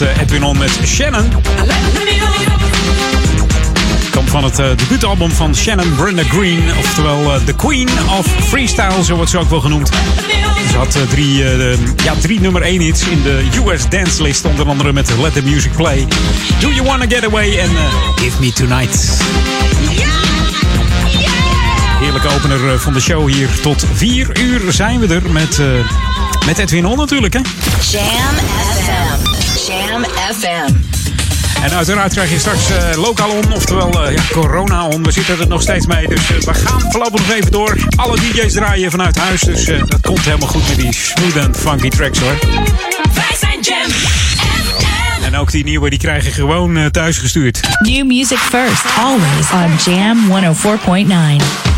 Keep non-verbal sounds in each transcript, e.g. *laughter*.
Eh, Edwin On met Shannon. Komt van het uh, debuutalbum van Shannon Brenda Green. Oftewel uh, The Queen of Freestyle, zo wordt ze ook wel genoemd. Ze had drie, ja, drie nummer 1 hits in de US Dance List. Onder andere met Let the Music Play. Do You Wanna Get Away en Give Me Tonight. Heerlijke opener van de show hier. Tot 4 uur zijn we er met, met Edwin On natuurlijk. Hè? Jam FM. Jam FM. En uiteraard krijg je straks uh, lokaal on, oftewel uh, ja, corona on. We zitten er nog steeds mee, dus uh, we gaan voorlopig nog even door. Alle DJ's draaien vanuit huis, dus dat komt helemaal goed met die smooth and funky tracks hoor. Wij zijn Jam FM. En ook die nieuwe, die krijg je gewoon thuis gestuurd. New music first, always on Jam 104.9.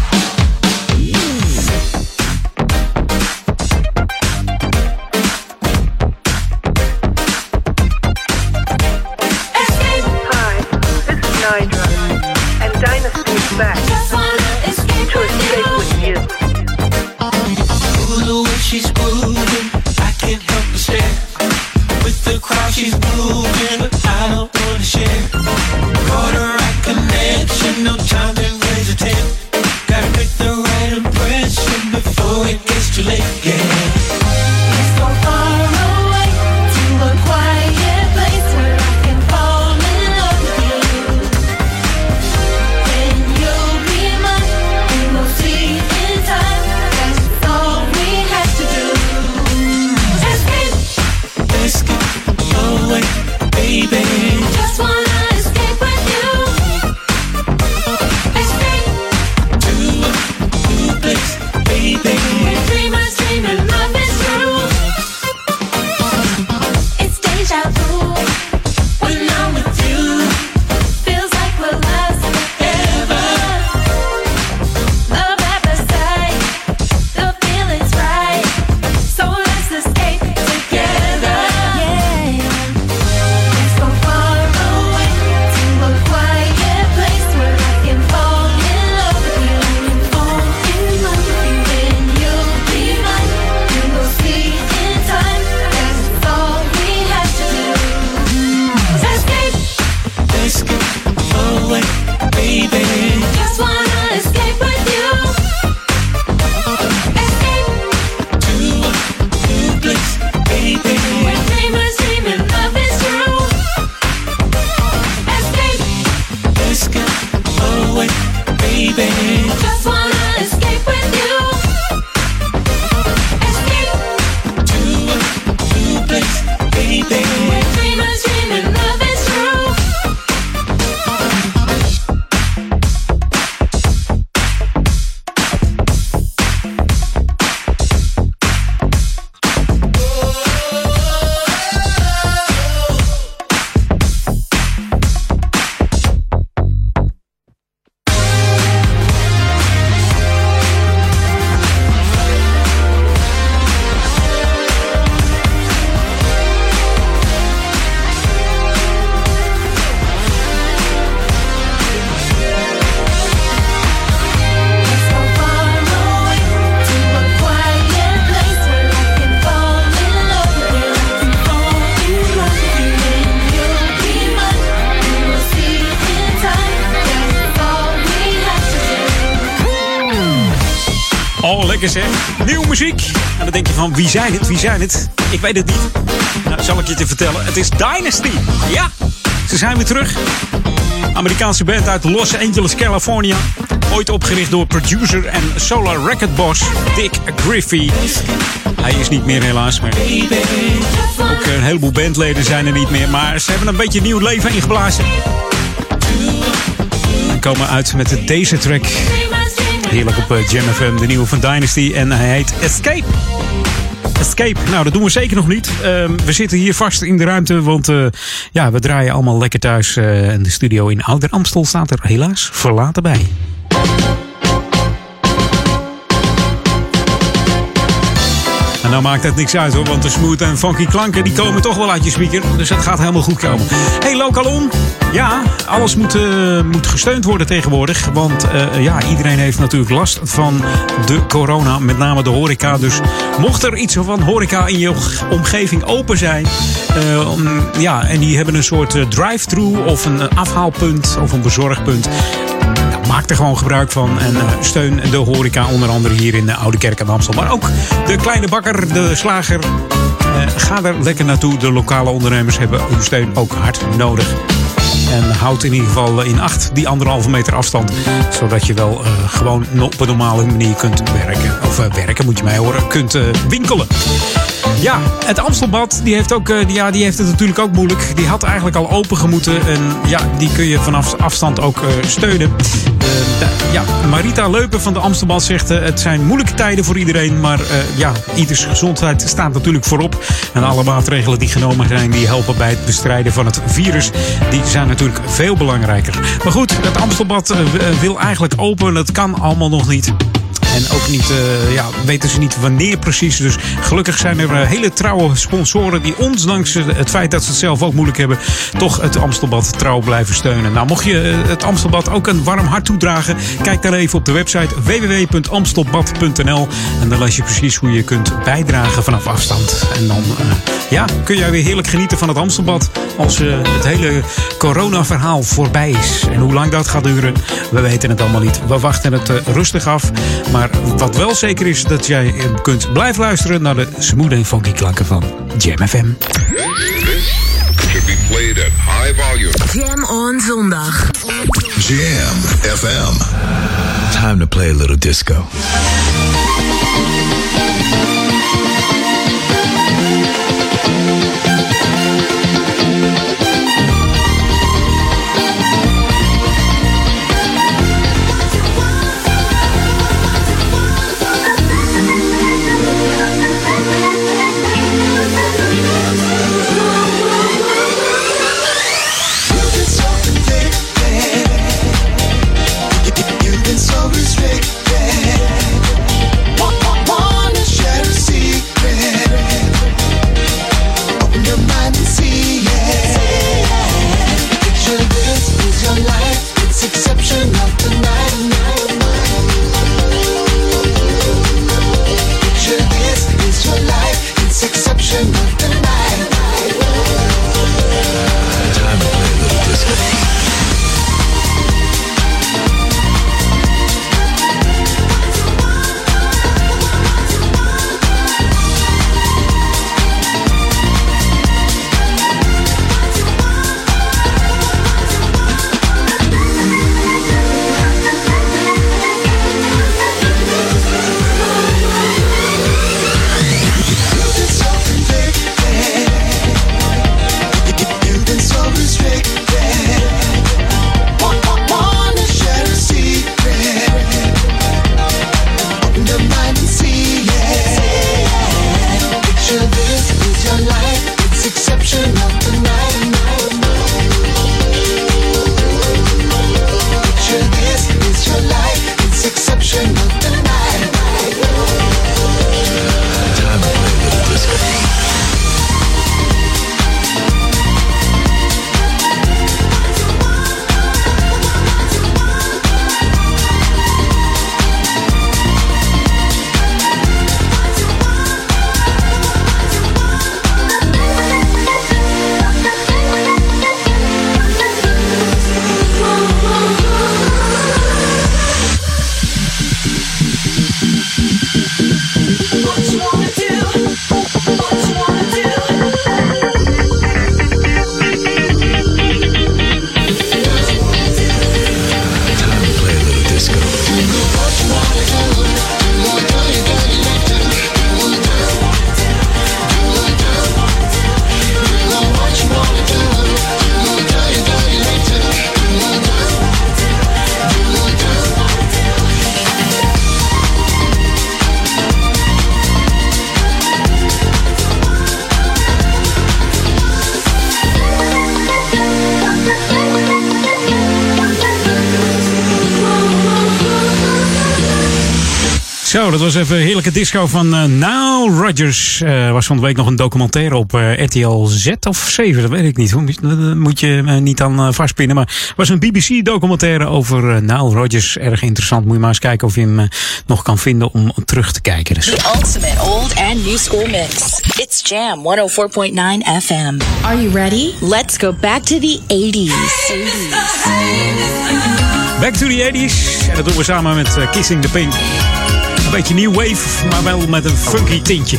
wie zijn het? Wie zijn het? Ik weet het niet. Nou, zal ik je te vertellen. Het is Dynasty. Ja, ze zijn weer terug. Amerikaanse band uit Los Angeles, California. Ooit opgericht door producer en solar record boss Dick Griffey. Hij is niet meer helaas, maar ook een heleboel bandleden zijn er niet meer. Maar ze hebben een beetje nieuw leven ingeblazen. En komen uit met deze track. Heerlijk op eh, Jam FM, de nieuwe van Dynasty. En hij heet Escape. Escape. Nou, dat doen we zeker nog niet. Uh, we zitten hier vast in de ruimte, want uh, ja, we draaien allemaal lekker thuis. Uh, en de studio in Ouder Amstel staat er helaas verlaten bij. Nou maakt het niks uit hoor, want de smooth en funky klanken die komen toch wel uit je speaker. Dus het gaat helemaal goed komen. Hey, Lokalon. Ja, alles moet, eh, moet gesteund worden tegenwoordig. Want eh, ja, iedereen heeft natuurlijk last van de corona, met name de horeca. Dus mocht er iets van horeca in je omgeving open zijn, eh, ja, en die hebben een soort drive-thru of een afhaalpunt of een bezorgpunt. Maak er gewoon gebruik van en eh, steun de horeca, onder andere hier in de Oude Kerk aan Amstel. Maar ook de kleine bakker, de slager. eh, ga er lekker naartoe. De lokale ondernemers hebben hun steun ook hard nodig. En houd in ieder geval in acht die anderhalve meter afstand. Zodat je wel eh, gewoon op een normale manier kunt werken. Of werken moet je mij horen. Kunt winkelen. Ja, het Amstelbad die heeft, ook, ja, die heeft het natuurlijk ook moeilijk. Die had eigenlijk al open gemoeten. En ja, die kun je vanaf afstand ook steunen. Eh, ja, Marita Leupen van de Amstelbad zegt... eh, het zijn moeilijke tijden voor iedereen. Maar eh, ja, ieders gezondheid staat natuurlijk voorop. En alle maatregelen die genomen zijn... die helpen bij het bestrijden van het virus. Die zijn natuurlijk veel belangrijker. Maar goed, het Amstelbad wil eigenlijk open. Dat kan allemaal nog niet. En ook niet, eh, ja, weten ze niet wanneer precies. Dus gelukkig zijn er eh, hele trouwe sponsoren die ondanks het feit dat ze het zelf ook moeilijk hebben, toch het Amstelbad trouw blijven steunen. Nou, mocht je eh, het Amstelbad ook een warm hart toedragen, kijk dan even op de website www.amstelbad.nl en dan lees je precies hoe je kunt bijdragen vanaf afstand. En dan ja, kun jij weer heerlijk genieten van het Amstelbad als het hele corona-verhaal voorbij is. En hoe lang dat gaat duren, we weten het allemaal niet. We wachten het rustig af. Maar wat wel zeker is, dat jij kunt blijven luisteren naar de smooth en funky klanken van Jam FM. Should be played at high volume. Jam on zondag. Jam FM. Time to play a little disco. Dat was even een heerlijke disco van eh Nile Rodgers. Er was van de week nog een documentaire op eh, RTL Z of 7, dat weet ik niet. Daar moet je me niet aan eh, vastpinnen. Maar het was een BBC-documentaire over eh, Nile Rodgers. Erg interessant. Moet je maar eens kijken of je hem eh, nog kan vinden om terug te kijken. Dus. The ultimate old and new school mix. It's Jam 104.9 FM. Are you ready? Let's go back to the 80s. 80s. Back to the 80s. En dat doen we samen met eh, Kissing the Pink. Beetje new wave, maar wel met een funky tintje.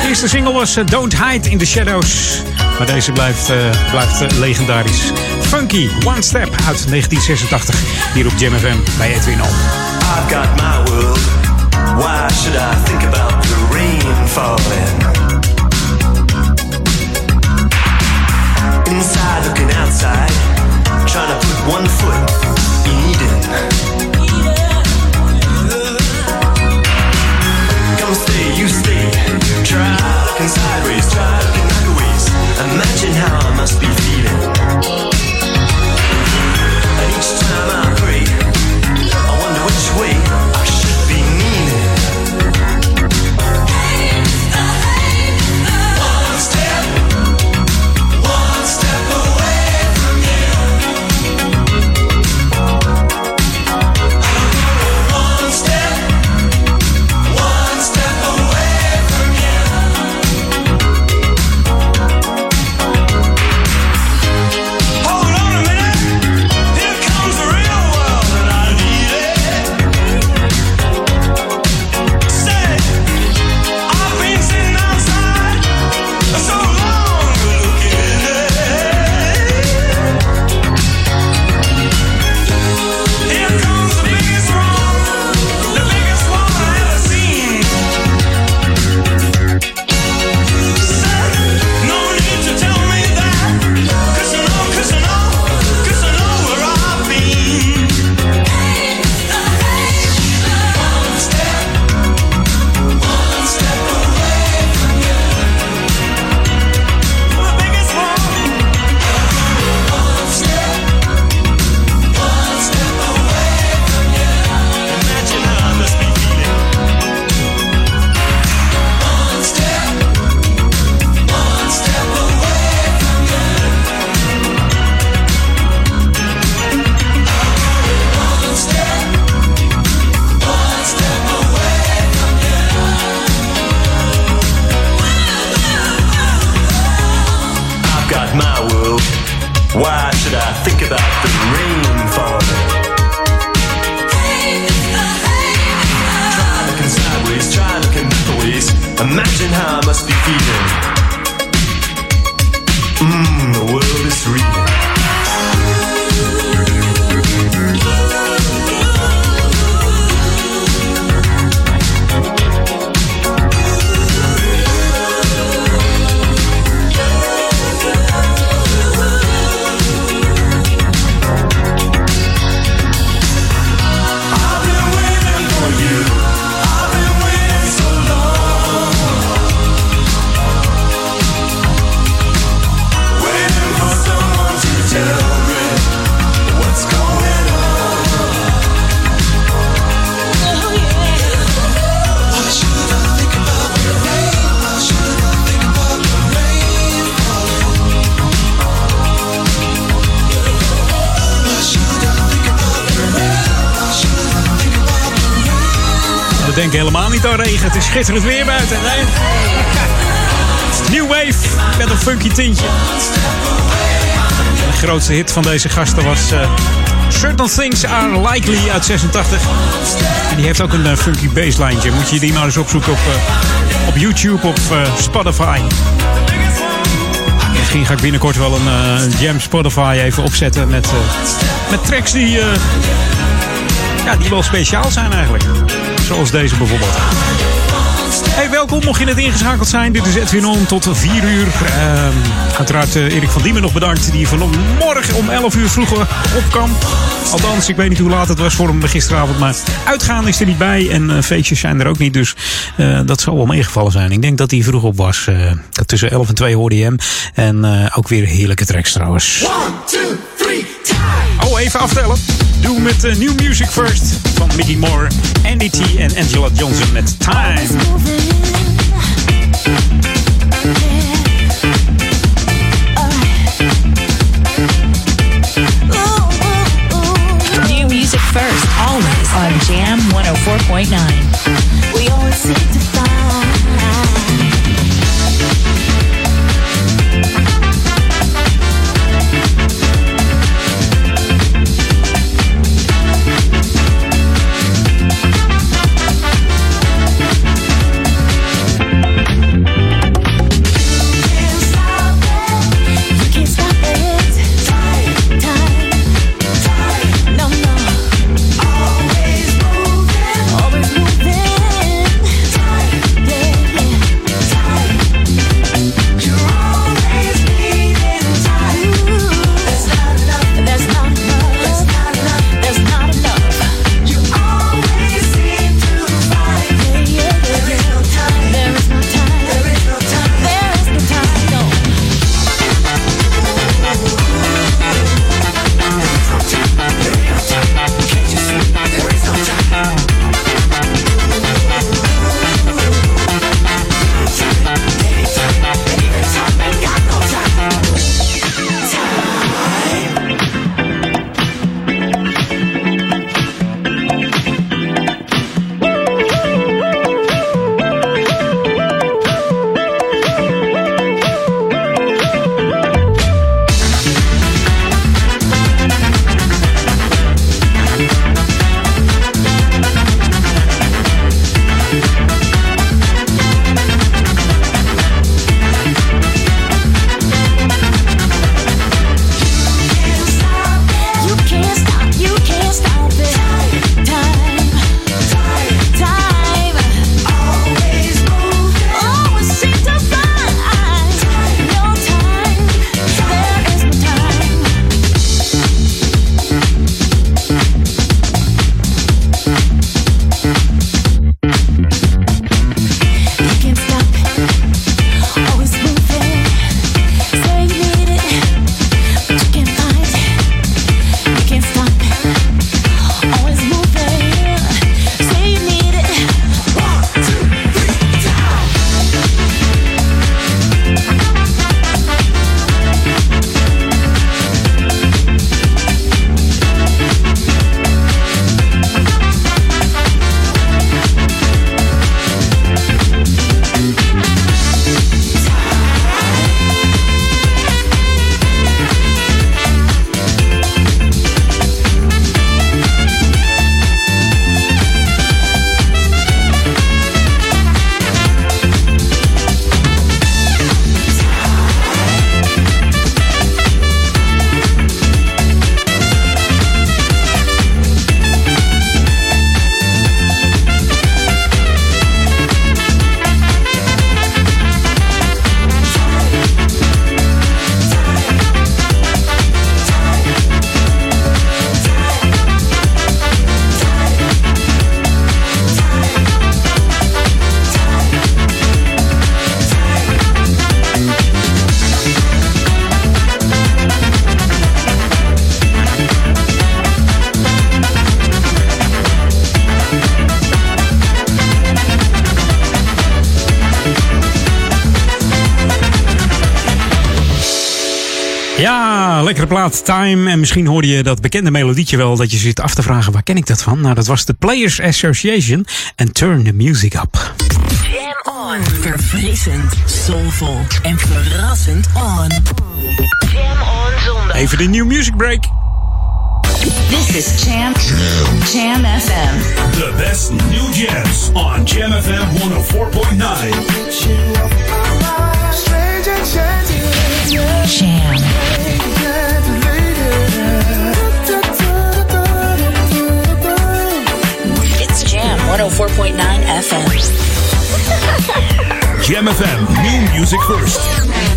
De eerste single was eh, Don't Hide in the Shadows. Maar deze blijft, eh, blijft eh, legendarisch. Funky, One Step uit 1986. Hier op Jam FM bij Edwin On. I've got my world. Why should I think about the rain falling? Inside looking outside, trying to put one foot in Eden. Try looking sideways, try looking backways. Imagine how I must be nasty feeling. Schitterend weer buiten. Nee. New Wave met een funky tintje. De grootste hit van deze gasten was eh, Certain Things Are Likely uit 86. En die heeft ook een eh, funky basslijntje. Moet je die maar eens opzoeken op, eh, op YouTube of Spotify. Misschien ga ik binnenkort wel een Jam Spotify even opzetten met, met tracks die, ja, die wel speciaal zijn eigenlijk. Zoals deze bijvoorbeeld. Hey, welkom, mocht je net ingeschakeld zijn. Dit is Edwin On tot 4 uur. Ehm, uiteraard eh, Erik van Diemen nog bedankt. Die vanmorgen om 11 uur vroeger op kan. Althans, ik weet niet hoe laat het was voor hem gisteravond. Maar uitgaan is er niet bij. En eh, feestjes zijn er ook niet. Dus eh, dat zal wel meegevallen zijn. Ik denk dat hij vroeg op was. Eh, tussen 11 en 2 hoorde je hem. En eh, ook weer heerlijke tracks trouwens. One, two, Oh, even aftellen. Doe met eh, New Music First van Mickey Moore, Andy T en Angela Johnson met Time. New music first, always on Jam 104.9. We always Ja, lekkere plaat, Time. En misschien hoorde je dat bekende melodietje wel, dat je zit af te vragen, waar ken ik dat van? Nou, dat was de Players Association en Turn the Music Up. Jam on. Verfrissend, soulful en verrassend on. Jam on zondag. Even de New Music Break. This is Jam Jam FM. The best new jams on Jam FM 104.9. Jam. It's Jam 104.9 FM. Jam FM, new music first. New music first.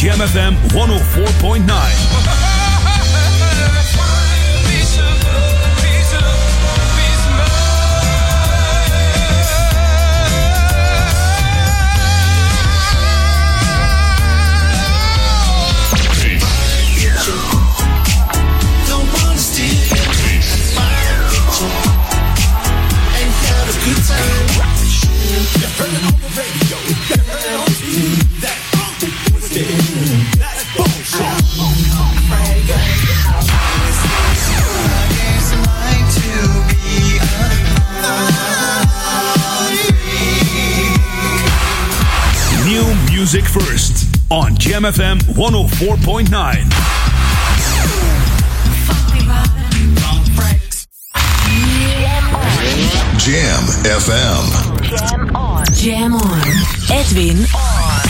GMFM 104.9. music first on GMFM 104.9. Jam FM. Oh Jam on. Jam on. Edwin on.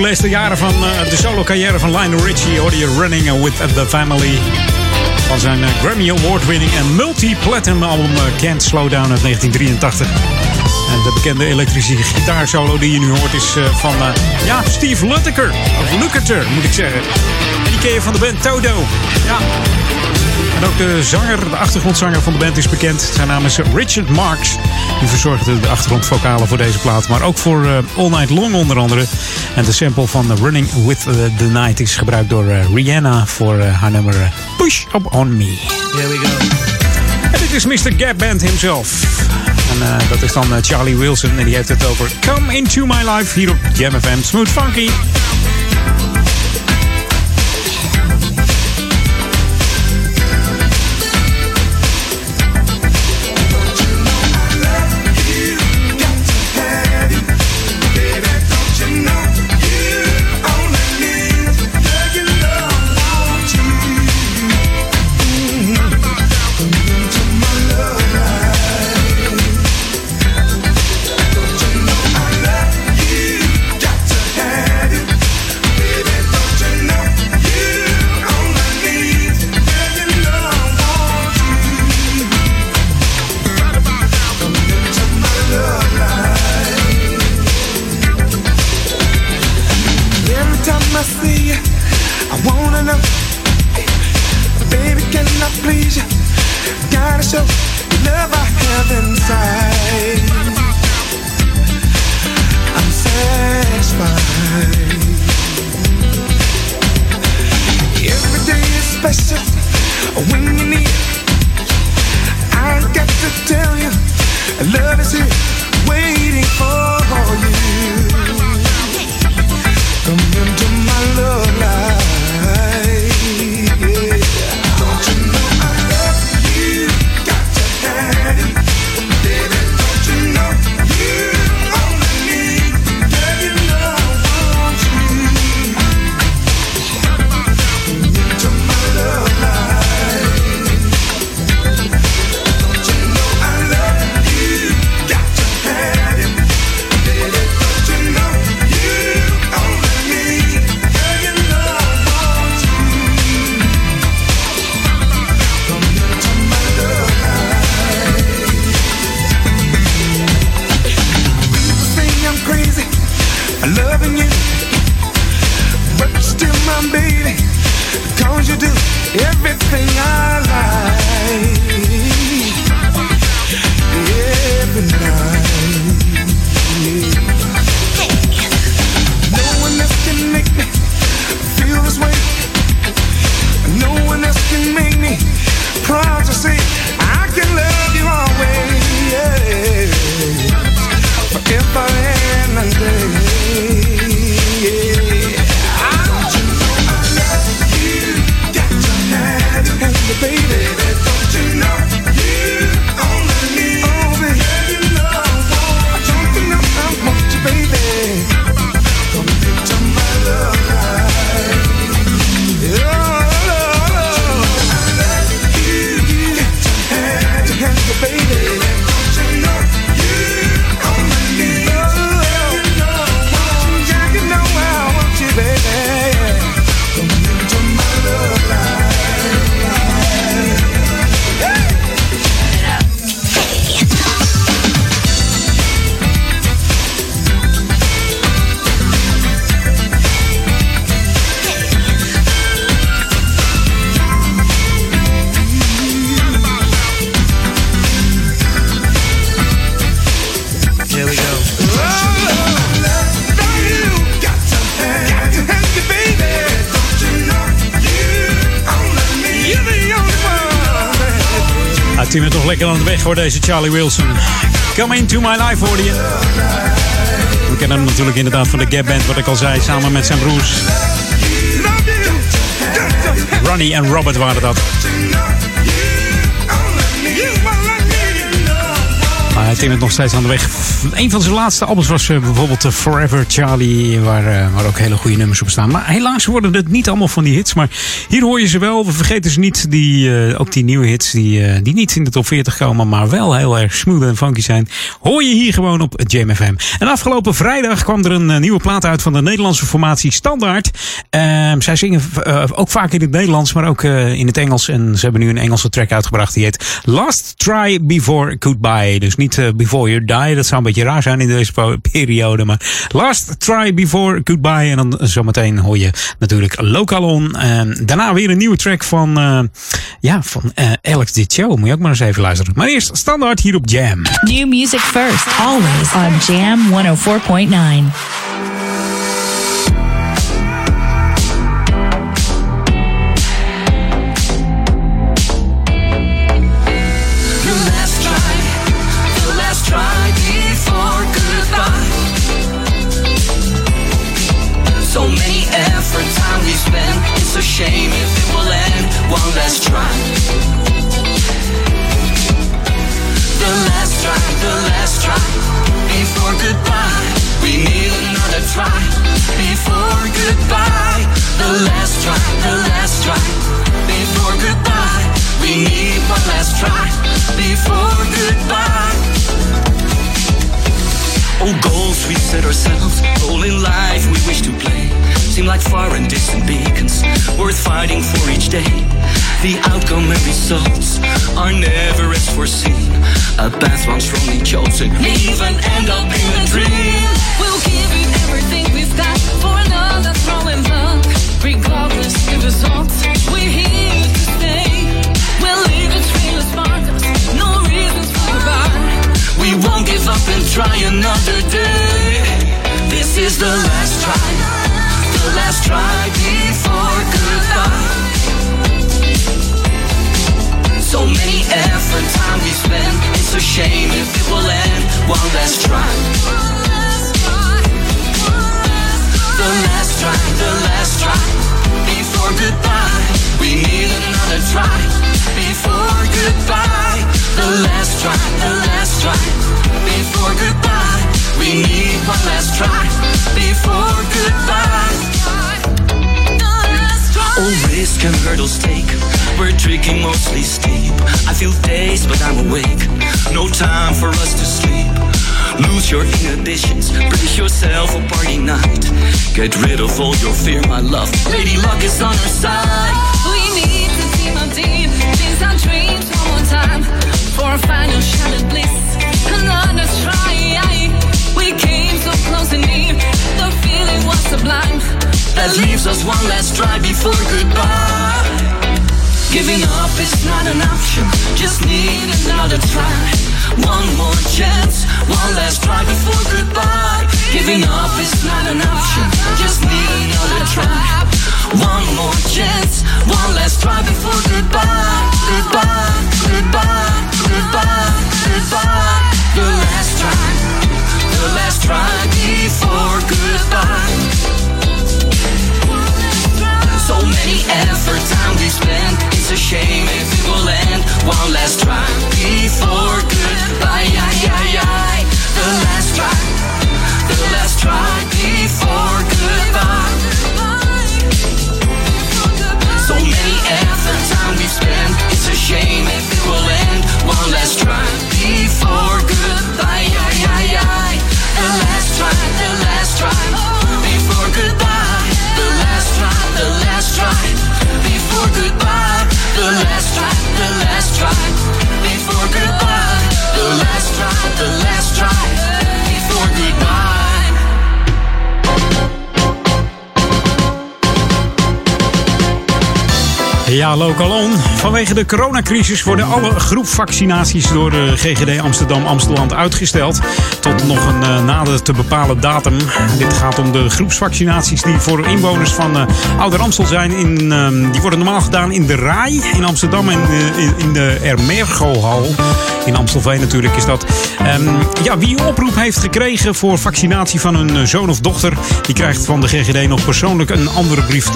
Populairste jaren van eh, de solo-carrière van Lionel Richie hoorde je Running with the Family. Van zijn eh, Grammy Award-winning en multi-platinum album eh, Can't Slow Down uit 1983. En de bekende elektrische gitaarsolo die je nu hoort is eh, van eh, ja, Steve Lukather. Of Lukather, moet ik zeggen. En die ken je van de band Todo. Ja. En ook de zanger, de achtergrondzanger van de band is bekend. Zijn naam is Richard Marks. Die verzorgde de achtergrondvocalen voor deze plaat. Maar ook voor eh, All Night Long onder andere. En de sample van Running With the, Night is gebruikt door Rihanna voor haar nummer Push Up On Me. Here we go. En dit is Mr. Gap Band himself. En eh, dat is dan eh, Charlie Wilson. En die heeft het over Come Into My Life hier op Jam FM. Smooth Funky. Voor deze Charlie Wilson. Come into my life hoorde je. We kennen hem natuurlijk inderdaad van de Gap Band, wat ik al zei, samen met zijn broers. Ronnie en Robert waren dat. Hij timmert nog steeds aan de weg. Een van zijn laatste albums was eh, bijvoorbeeld eh, Forever Charlie, waar, eh, waar ook hele goede nummers op staan. Maar helaas worden het niet allemaal van die hits. Maar hier hoor je ze wel. We vergeten ze niet, die, ook die nieuwe hits die, die niet in de top 40 komen, maar wel heel erg smooth en funky zijn. Hoor je hier gewoon op Jam FM. En afgelopen vrijdag kwam er een nieuwe plaat uit van de Nederlandse formatie Standaard. Ehm, zij zingen ook vaak in het Nederlands, maar ook in het Engels. En ze hebben nu een Engelse track uitgebracht die heet Last Try Before Goodbye. Dus niet Before You Die, dat zou een beetje raar zijn in deze periode. Maar Last Try Before Goodbye. En dan zometeen hoor je natuurlijk Local On. En daarna weer een nieuwe track van, eh, ja, van eh, Alex Dit Show. Moet je ook maar eens even luisteren. Maar eerst Standaard hier op Jam. New music first, always on Jam 104.9. set ourselves, role in life we wish to play. Seem like far and distant beacons, worth fighting for each day. The outcome and results are never as foreseen. A path once strongly chosen, even end up in a dream. We'll give it everything we've got for another throwing luck. Regardless the results, up and try another day. This is the last try, the last try before goodbye. So many effort, time we spend. It's a shame if it will end. One last try. The last try, the last try before goodbye. We need another try before goodbye. The last try, the last try before goodbye. We need one last try before goodbye. All risk and hurdles take. We're drinking mostly steep. I feel dazed, but I'm awake. No time for us to sleep. Lose your inhibitions. Brace yourself for party night. Get rid of all your fear, my love. Lady Luck is on our side. We need to team up deep, chase our dreams one more time for a final shot at bliss. Another try. We came so close and near, the feeling was sublime. That leaves us one last try before goodbye. Giving up is not an option. Just need another try. One more chance, one last try before goodbye. Giving up is not an option. Just need another try. One more chance, one last try before goodbye. Goodbye, goodbye, The last try, the last try before goodbye. So many time we. It's a shame if it will end. One last try before goodbye. The last try, the last try before goodbye. Time we spend. It's a shame if it will end. One last try before goodbye. Aye, aye, aye. The last try, the last try before goodbye. The last try, the last try before goodbye. The last Ja, local on. Vanwege de coronacrisis worden alle groepvaccinaties door de GGD Amsterdam Amsteland uitgesteld. Tot nog een eh, nader te bepalen datum. Dit gaat om de groepsvaccinaties die voor inwoners van eh, Ouder Amstel zijn. In, ehm, die worden normaal gedaan in de RAI in Amsterdam en eh, in, de Ermergo-hal. In Amstelveen natuurlijk is dat. Ehm, ja, wie een oproep heeft gekregen voor vaccinatie van eh, zoon of dochter, die krijgt van de GGD nog persoonlijk een andere brief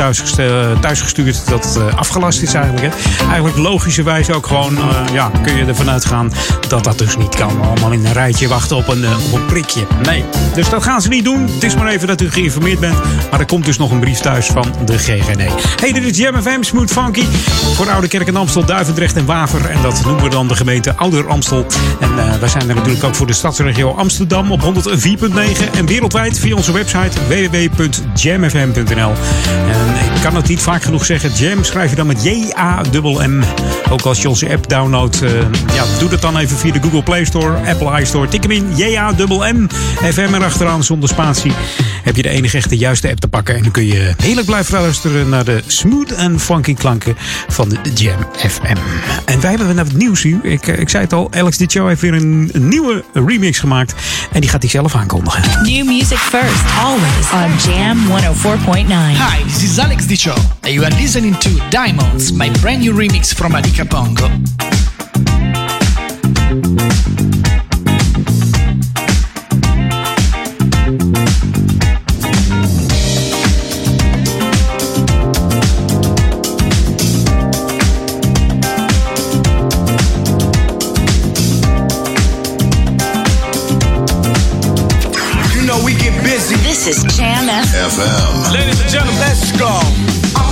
thuisgestuurd. Dat eh, overlast eigenlijk. Hè. Eigenlijk logischerwijs ook gewoon, eh, ja, kun je ervan uitgaan dat dat dus niet kan. Allemaal in een rijtje wachten op een, eh, op een prikje. Nee, dus dat gaan ze niet doen. Het is maar even dat u geïnformeerd bent. Maar er komt dus nog een brief thuis van de GGD. Hey, dit is Jam FM, Smooth Funky. Voor Oude Kerk en Amstel, Duivendrecht en Waver. En dat noemen we dan de gemeente Ouder Amstel. En eh, wij zijn er natuurlijk ook voor de stadsregio Amsterdam op 104.9. En wereldwijd via onze website www.jamfm.nl. En ik kan het niet vaak genoeg zeggen. Jam schrijf je dan met J-A-M-M. Ook als je onze app downloadt, eh, ja, doe dat dan even via de Google Play Store, Apple iStore. Tik hem in, J-A-M-M. FM erachteraan zonder spatie. Heb je de enige echte juiste app te pakken. En dan kun je heerlijk blijven luisteren naar de smooth en funky klanken van de Jam FM. En wij hebben net het nieuws hier. Ik, eh, ik zei het al, Alex Dit Show heeft weer een, nieuwe remix gemaakt. En die gaat hij zelf aankondigen. New music first, always on Jam 104.9. Hi, this is Alex Dicho, and you are listening to Diamonds, my brand new remix from Adika Pongo. You know we get busy. This is Jam FM. Ladies and gentlemen, let's go.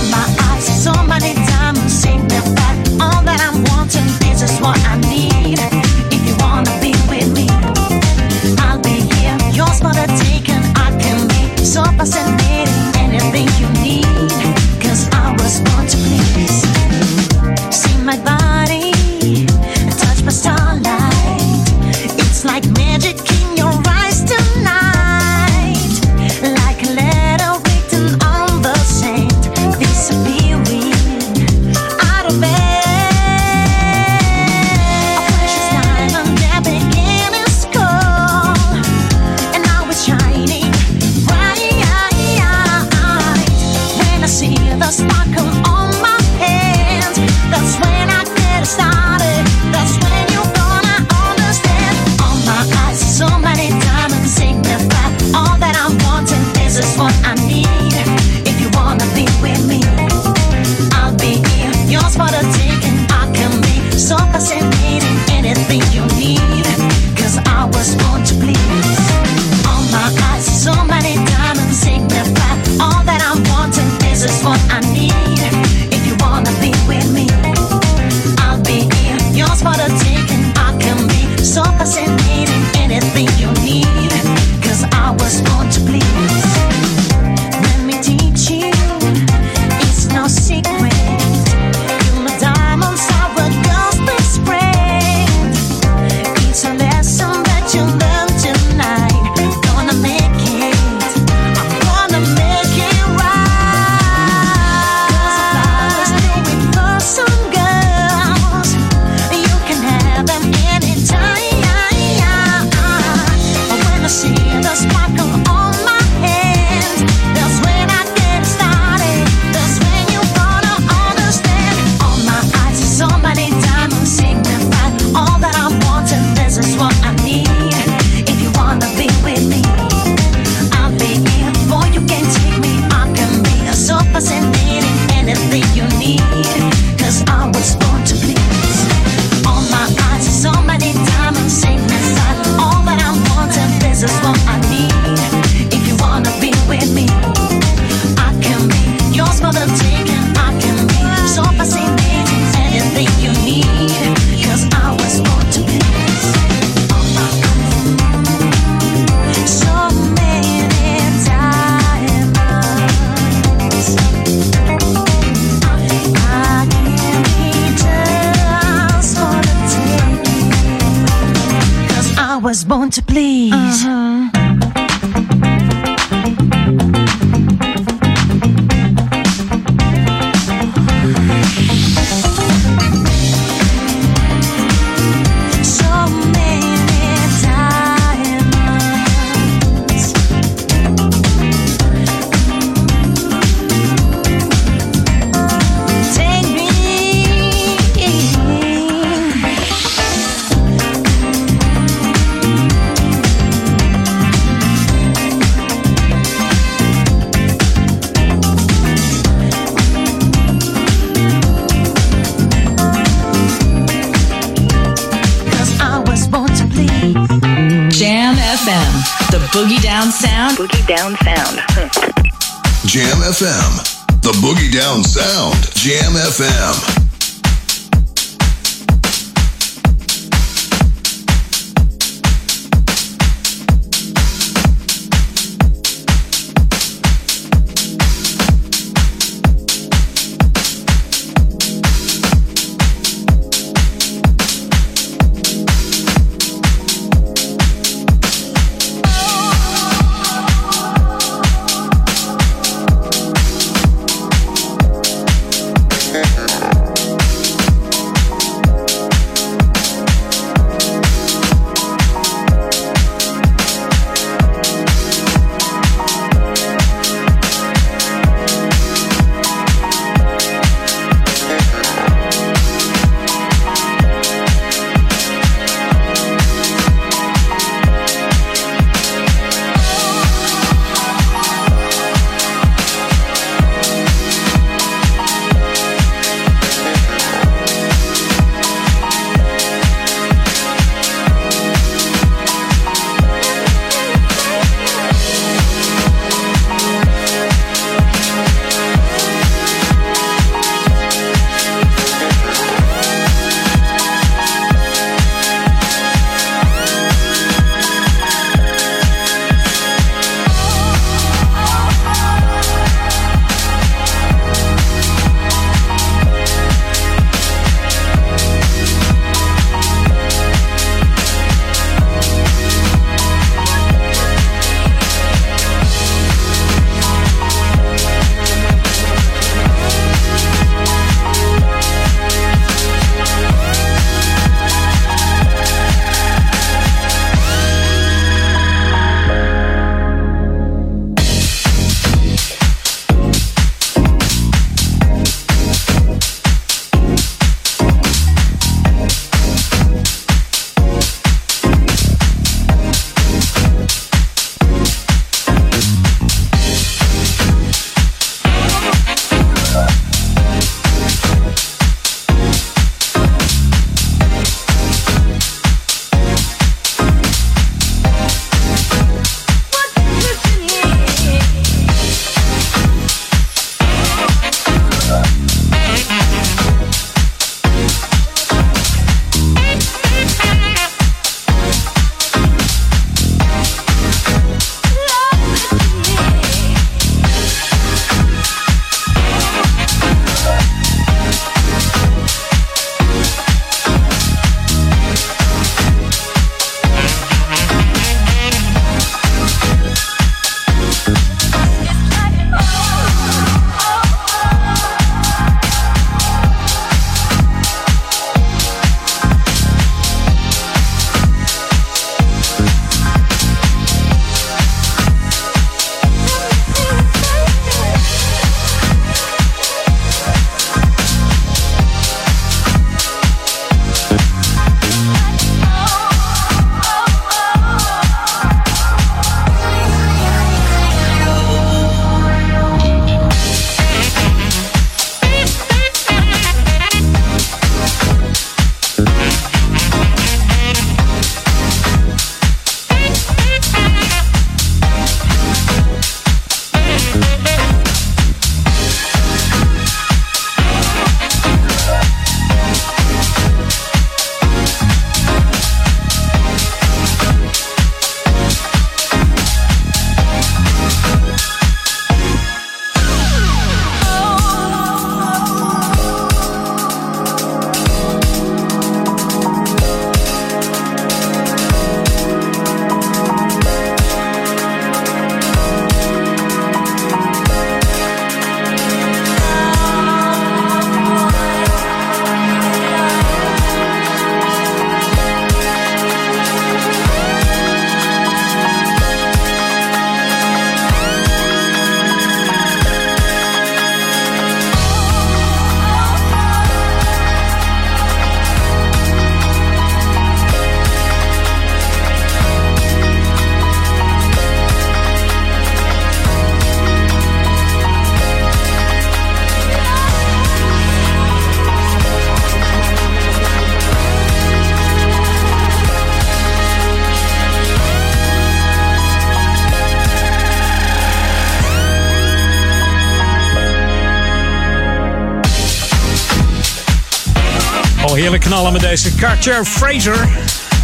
Deze Carter Fraser.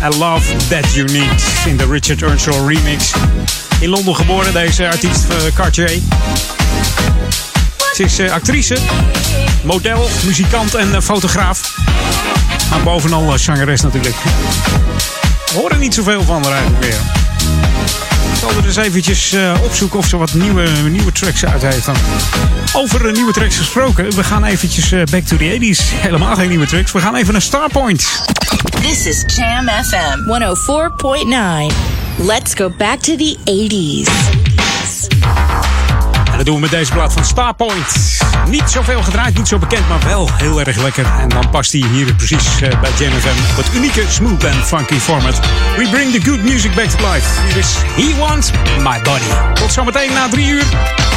I love that you need. In de Richard Earnshaw remix. In Londen geboren, deze artiest uh, Cartier. Ze is uh, actrice, model, muzikant en uh, fotograaf. Maar bovenal zangeres natuurlijk. We horen niet zoveel van haar eigenlijk meer. Ik zal er eens eventjes uh, opzoeken of ze wat nieuwe, nieuwe tracks uit heeft. Dan. Over uh, nieuwe tracks gesproken. We gaan eventjes uh, back to the 80s. *laughs* Helemaal geen nieuwe tracks. We gaan even naar Starpoint. This is Jam FM 104.9. Let's go back to the 80s. En dat doen we met deze plaat van Starpoint. Niet zoveel gedraaid, niet zo bekend, maar wel heel erg lekker. En dan past hij hier precies uh, bij Jam FM. Het unieke smooth and funky format. We bring the good music back to life. Hier is He Wants My Body. Tot zometeen na drie uur.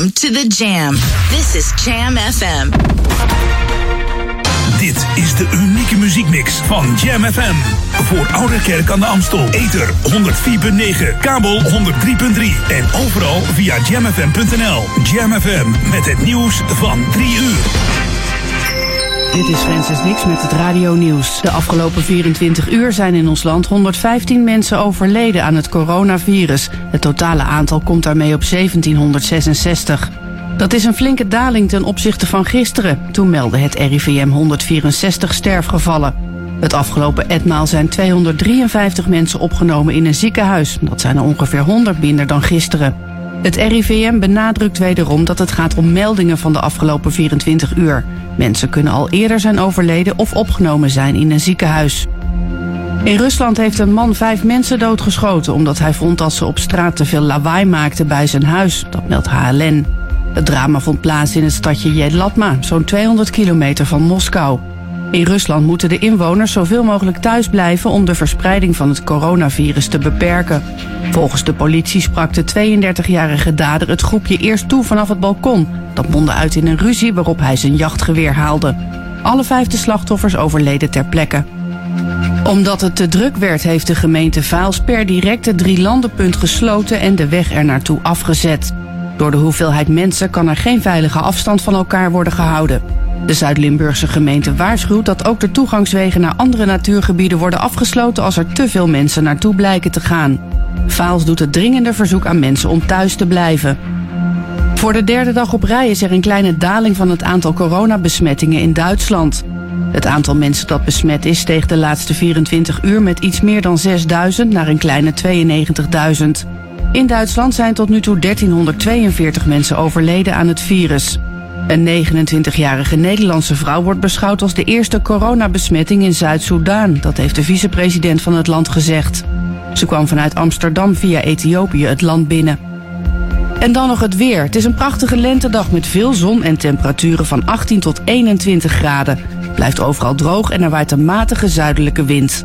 To the Jam. This is Jam FM. Dit is de unieke muziekmix van Jam FM. Voor Oude Kerk aan de Amstel. Ether 104.9, kabel 103.3 en overal via jamfm.nl. Jam FM met het nieuws van 3 uur. Dit is Francis Dix met het Radio Nieuws. De afgelopen 24 uur zijn in ons land 115 mensen overleden aan het coronavirus. Het totale aantal komt daarmee op 1766. Dat is een flinke daling ten opzichte van gisteren. Toen meldde het RIVM 164 sterfgevallen. Het afgelopen etmaal zijn 253 mensen opgenomen in een ziekenhuis. Dat zijn er ongeveer 100 minder dan gisteren. Het RIVM benadrukt wederom dat het gaat om meldingen van de afgelopen 24 uur. Mensen kunnen al eerder zijn overleden of opgenomen zijn in een ziekenhuis. In Rusland heeft een man vijf mensen doodgeschoten omdat hij vond dat ze op straat te veel lawaai maakten bij zijn huis. Dat meldt HLN. Het drama vond plaats in het stadje Jedlatma, zo'n 200 kilometer van Moskou. In Rusland moeten de inwoners zoveel mogelijk thuis blijven om de verspreiding van het coronavirus te beperken. Volgens de politie sprak de 32-jarige dader het groepje eerst toe vanaf het balkon. Dat mondde uit in een ruzie waarop hij zijn jachtgeweer haalde. Alle vijf de slachtoffers overleden ter plekke. Omdat het te druk werd, heeft de gemeente Vaals per direct het drielandenpunt gesloten en de weg er naartoe afgezet. Door de hoeveelheid mensen kan er geen veilige afstand van elkaar worden gehouden. De Zuid-Limburgse gemeente waarschuwt dat ook de toegangswegen naar andere natuurgebieden worden afgesloten als er te veel mensen naartoe blijken te gaan. Vaals doet het dringende verzoek aan mensen om thuis te blijven. Voor de derde dag op rij is er een kleine daling van het aantal coronabesmettingen in Duitsland. Het aantal mensen dat besmet is steeg de laatste 24 uur met iets meer dan 6000 naar een kleine 92.000. In Duitsland zijn tot nu toe 1342 mensen overleden aan het virus. Een 29-jarige Nederlandse vrouw wordt beschouwd als de eerste coronabesmetting in Zuid-Soedan. Dat heeft de vicepresident van het land gezegd. Ze kwam vanuit Amsterdam via Ethiopië het land binnen. En dan nog het weer. Het is een prachtige lentedag met veel zon en temperaturen van 18 tot 21 graden. Blijft overal droog en er waait een matige zuidelijke wind.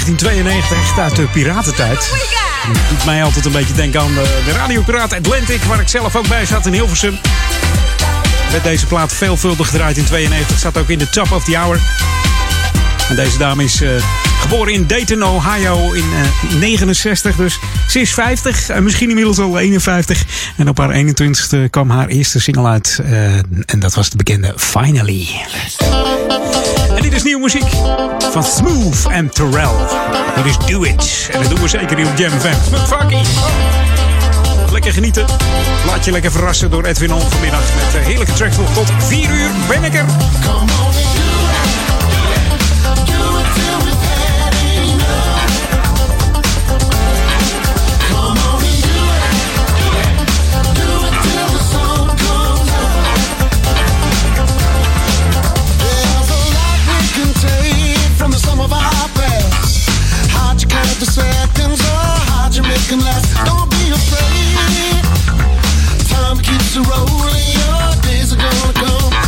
1992, echt uit de piratentijd. Dat doet mij altijd een beetje denken aan de, de radiopiraat Atlantic, waar ik zelf ook bij zat in Hilversum. Werd deze plaat veelvuldig gedraaid in 92, zat ook in de top of the hour. En deze dame is eh, geboren in Dayton, Ohio in eh, 69. Dus ze is 50 en misschien inmiddels al 51. En op haar 21ste kwam haar eerste single uit. eh, en dat was de bekende Finally. Is nieuwe muziek van Smooth en Terrell. Dit is Do It. En dat doen we zeker hier op Jam FM. Funky. Lekker genieten. Laat je lekker verrassen door Edwin On vanmiddag. Met eh, heerlijke tracks tot 4 uur ben ik er. The seconds or how'd you make last? Don't be afraid. Time keeps rolling. Your days are gonna come.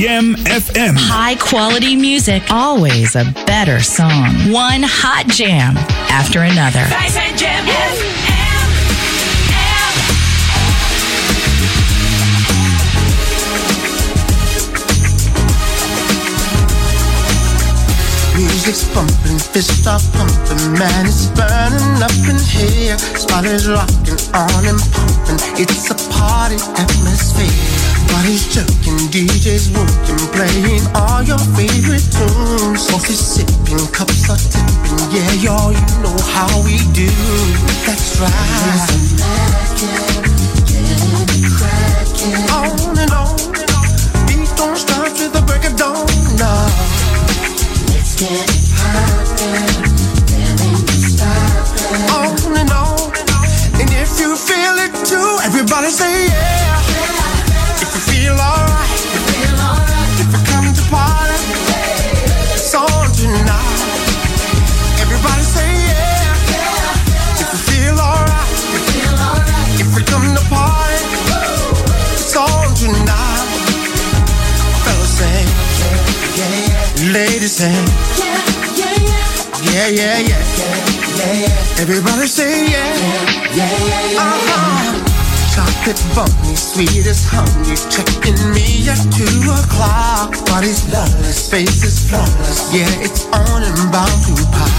Jam FM. High quality music, always a better song. One hot jam after another. Jam Music's pumping, fists are pumping, man, it's burning up in here. Spot is rocking on and pumping, it's a party atmosphere. Body's jerking, DJ's working, playing all your favorite tunes. Coffee sipping, cups are tipping, yeah, y'all, you know how we do. That's right. On and on, ladies say, yeah, yeah, yeah. Yeah, yeah. Everybody say yeah. Yeah, yeah, yeah. Uh-huh. Chocolate bunny, sweet as honey, checking me at two o'clock. Body's flawless, face is flawless, yeah, it's on and bound to pop.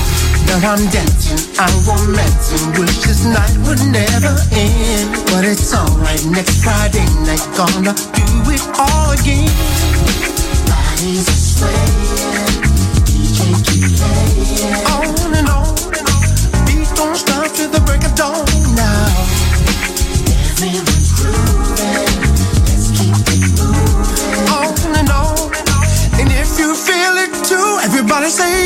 Now I'm dancing, I'm romancing, wish this night would never end. But it's alright, next Friday night, gonna do it all again. Bodies are swaying, say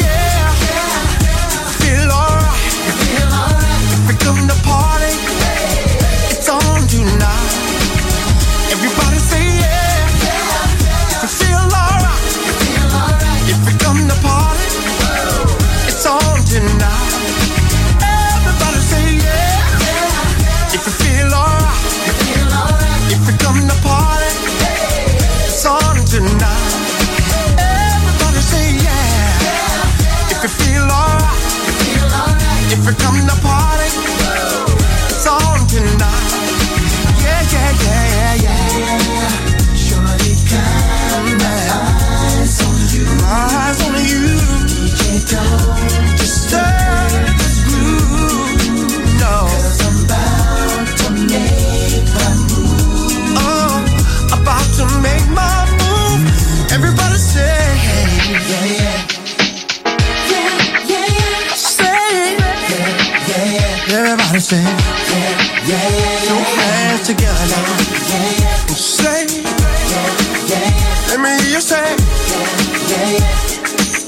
if we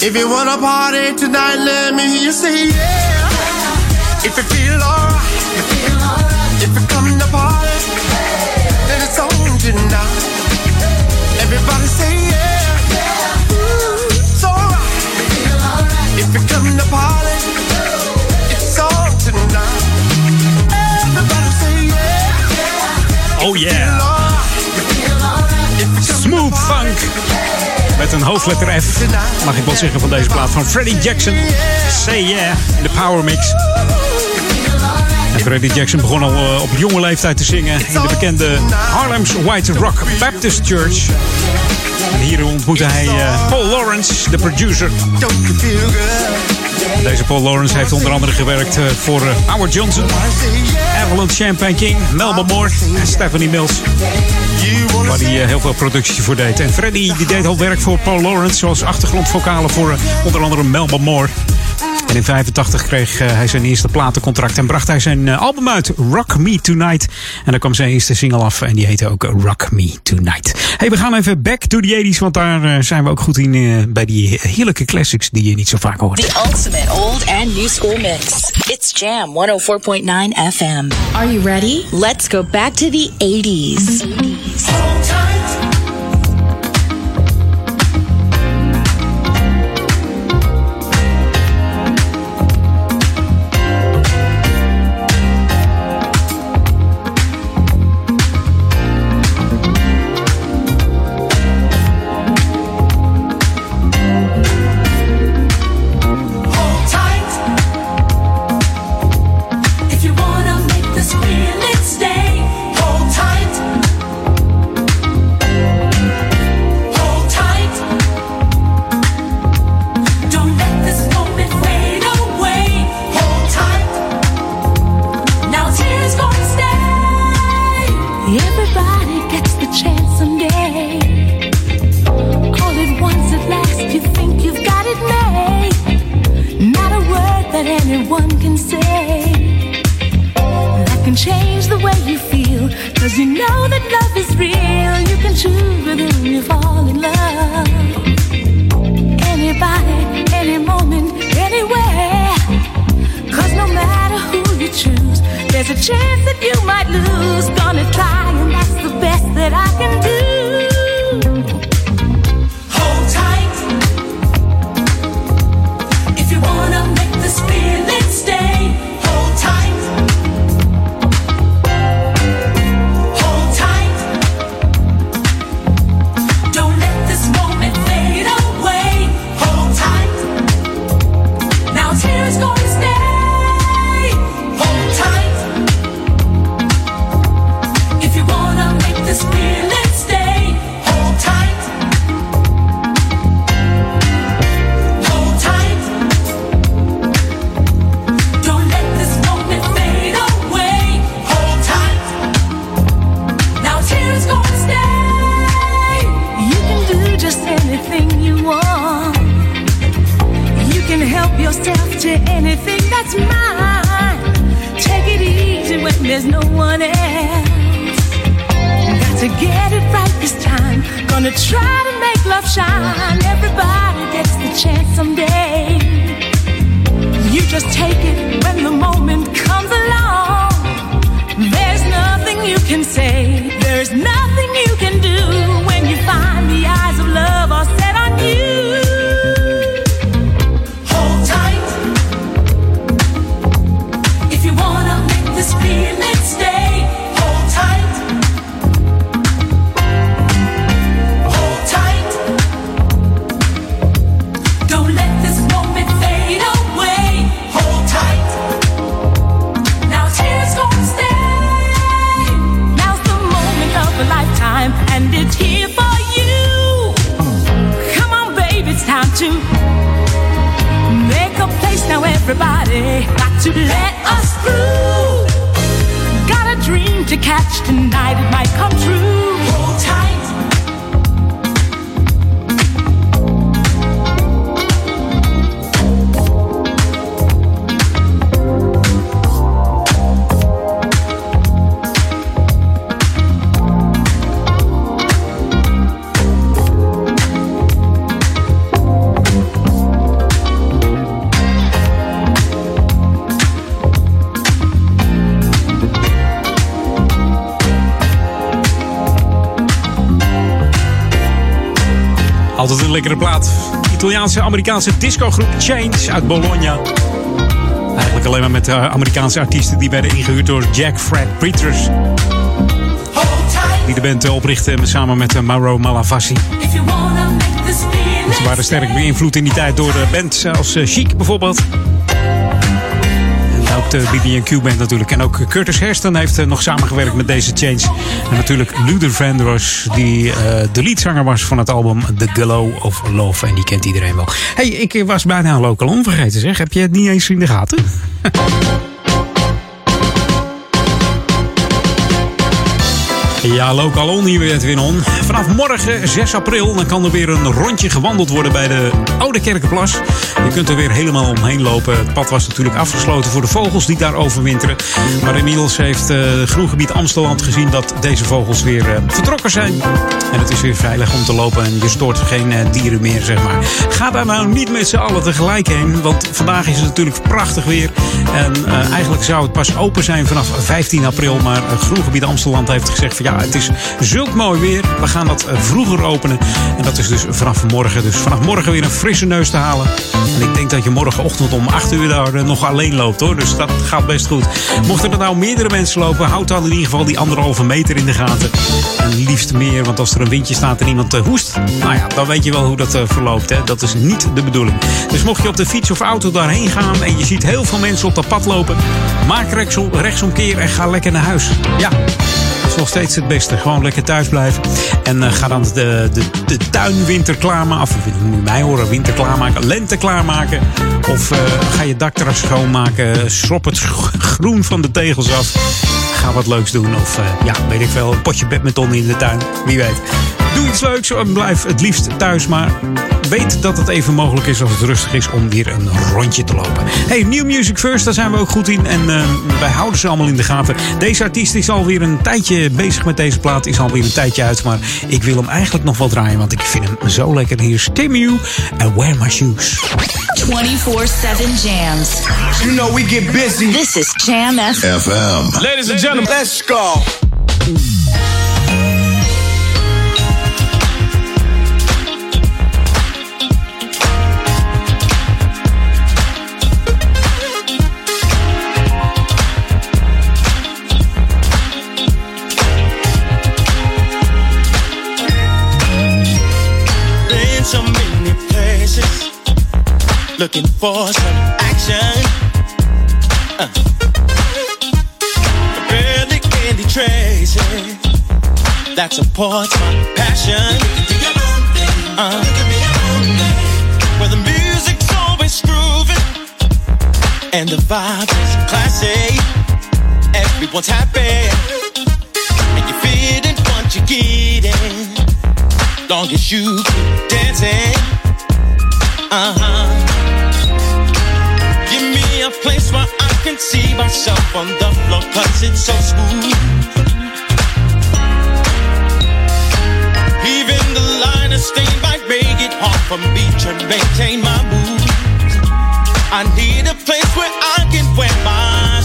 If you wanna party tonight, let me hear you say, yeah. If you feel alright, if you come to party, then it's on tonight. Everybody say yeah. Ooh, it's alright. If you come to party, it's on tonight. Everybody say yeah. Oh yeah. Met een hoofdletter F. Mag ik wel zeggen van deze plaat van Freddie Jackson. Say yeah. In de Power Mix. En Freddie Jackson begon al eh, op jonge leeftijd te zingen in de bekende Harlem's White Rock Baptist Church. En hier ontmoette hij eh, Paul Lawrence, de producer. Deze Paul Lawrence heeft onder andere gewerkt eh, voor Howard Johnson, Evelyn Champagne King, Melba Moore en Stephanie Mills. Waar hij eh, heel veel productie voor deed. En Freddy die deed al werk voor Paul Lawrence, zoals achtergrondvocalen voor eh, onder andere Melba Moore. En in 85 kreeg eh, hij zijn eerste platencontract en bracht hij zijn album uit, Rock Me Tonight. En daar kwam zijn eerste single af en die heette ook Rock Me Tonight. Hey, we gaan even back to the 80s, want daar zijn we ook goed in bij die heerlijke classics die je niet zo vaak hoort. The ultimate old and new school mix. It's Jam 104.9 FM. Are you ready? Let's go back to the 80s. Hold Amerikaanse discogroep Change uit Bologna. Eigenlijk alleen maar met eh, Amerikaanse artiesten die werden ingehuurd door Jack Fred Peters. Die de band eh, oprichtte samen met eh, Mauro Malavasi. Ze waren sterk beïnvloed in die tijd door bands als eh, Chic bijvoorbeeld. De BB&Q band natuurlijk. En ook Curtis Hairston heeft eh, nog samengewerkt met deze Change. En natuurlijk Luther Vandross, die eh, de leadzanger was van het album The Glow of Love. En die kent iedereen wel. hey, ik eh, was bijna een local on vergeten zeg. Heb je het niet eens in de gaten? *laughs* Ja, lokaal hier weer Edwin On. Vanaf morgen, 6 april, dan kan er weer een rondje gewandeld worden bij de Oude Kerkenplas. Je kunt er weer helemaal omheen lopen. Het pad was natuurlijk afgesloten voor de vogels die daar overwinteren. Maar inmiddels heeft eh Groengebied Amsteland gezien dat deze vogels weer eh, vertrokken zijn. En het is weer veilig om te lopen en je stoort geen eh, dieren meer, zeg maar. Ga daar nou niet met z'n allen tegelijk heen, want vandaag is het natuurlijk prachtig weer. En eigenlijk zou het pas open zijn vanaf 15 april. Maar Groengebied Amsteland heeft gezegd van ja, het is zulk mooi weer. We gaan dat eh, vroeger openen. En dat is dus vanaf morgen. Dus vanaf morgen weer een frisse neus te halen. En ik denk dat je morgenochtend om 8 uur daar eh, nog alleen loopt hoor. Dus dat gaat best goed. Mochten er nou meerdere mensen lopen, houd dan in ieder geval die anderhalve meter in de gaten. En liefst meer, want als er een windje staat en iemand eh, hoest, nou ja, dan weet je wel hoe dat verloopt. Hè? Dat is niet de bedoeling. Dus mocht je op de fiets of auto daarheen gaan en je ziet heel veel mensen op dat pad lopen, maak rechtsom, rechtsomkeer en ga lekker naar huis. Ja. Nog steeds het beste. Gewoon lekker thuis blijven. En eh, ga dan de, de, de tuin winter klaarmaken. Of moet mij horen, winter klaarmaken. Lente klaarmaken. Of eh, ga je dakterras schoonmaken. Schrop het groen van de tegels af. Ga wat leuks doen. Of eh, ja, weet ik veel. Een potje badminton in de tuin. Wie weet. Doe iets leuks en blijf het liefst thuis. Maar weet dat het even mogelijk is als het rustig is om weer een rondje te lopen. Hey, New Music First, daar zijn we ook goed in. En eh, wij houden ze allemaal in de gaten. Deze artiest is alweer een tijdje bezig met deze plaat. Is alweer een tijdje uit. Maar ik wil hem eigenlijk nog wel draaien. Want ik vind hem zo lekker. Hier is Timmy en Wear My Shoes. 24-7 jams. You know we get busy. This is Jam FM. FM. Ladies and gentlemen, let's go. Been so many places looking for some action. Uh. Really traces that supports my passion. Uh. Where the music's always grooving and the vibe is classy. Everyone's happy and you're feeling what you're getting long as you keep dancing. Uh huh. Give me a place where can see myself on the floor, cause it's so smooth. Even the line of stain might make it hard for me to maintain my mood. I need a place where I can wear my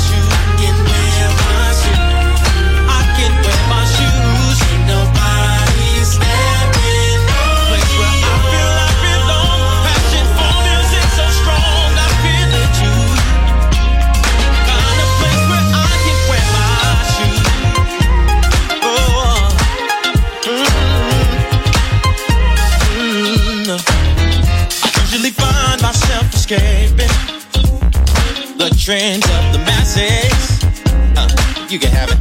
escaping the trends of the masses. Uh, you can have it.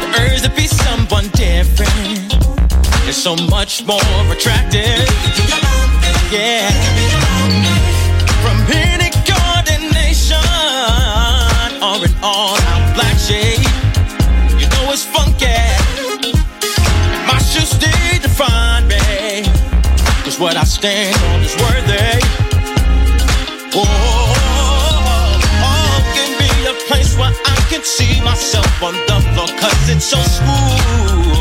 The urge to be someone different is so much more attractive. Yeah. From any coordination or an all-out black shade, you know it's funky. My shoes define me. Cause what I stand on is can see myself on the floor, cause it's so smooth.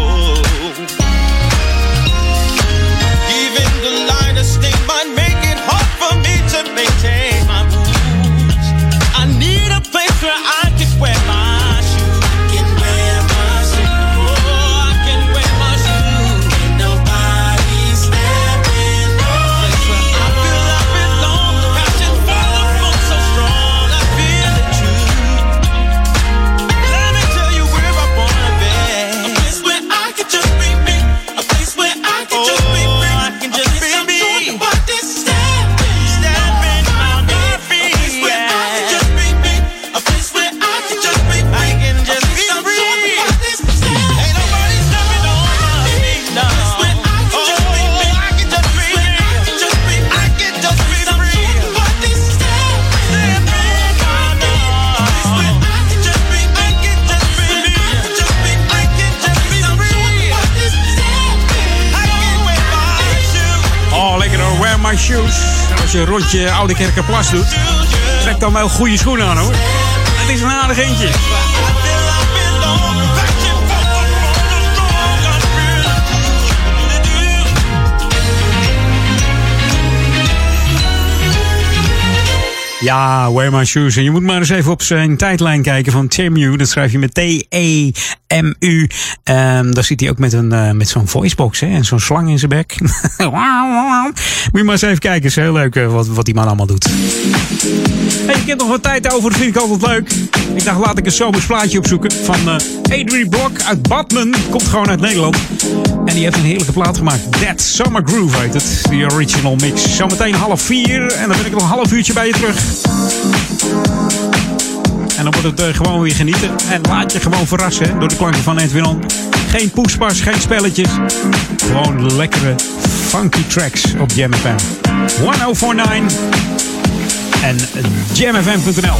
Als je rondje Oude Kerkenplas doet, trek dan wel goede schoenen aan hoor. Het is een aardig eentje. Ja, Wear My Shoes. En je moet maar eens even op zijn tijdlijn kijken van Temu. Dat schrijf je met T-E-M-U. Um, daar zit hij ook met, een, uh, met zo'n voicebox hè, en zo'n slang in zijn bek. *laughs* moet je maar eens even kijken. is heel leuk uh, wat, wat die man allemaal doet. Hey, ik heb nog wat tijd over. Dat vind ik altijd leuk. Ik dacht, laat ik een zomers plaatje opzoeken. Van uh, Adrie Blok uit Badman. Komt gewoon uit Nederland. En die heeft een heerlijke plaat gemaakt. That Summer Groove heet het. Die original mix. Zometeen half vier. En dan ben ik nog een half uurtje bij je terug. En dan wordt het uh, gewoon weer genieten. En laat je gewoon verrassen door de klanken van Edwin On. Geen poespas, geen spelletjes. Gewoon lekkere funky tracks op Jam FM. 1049 en jamfm.nl.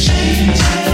change.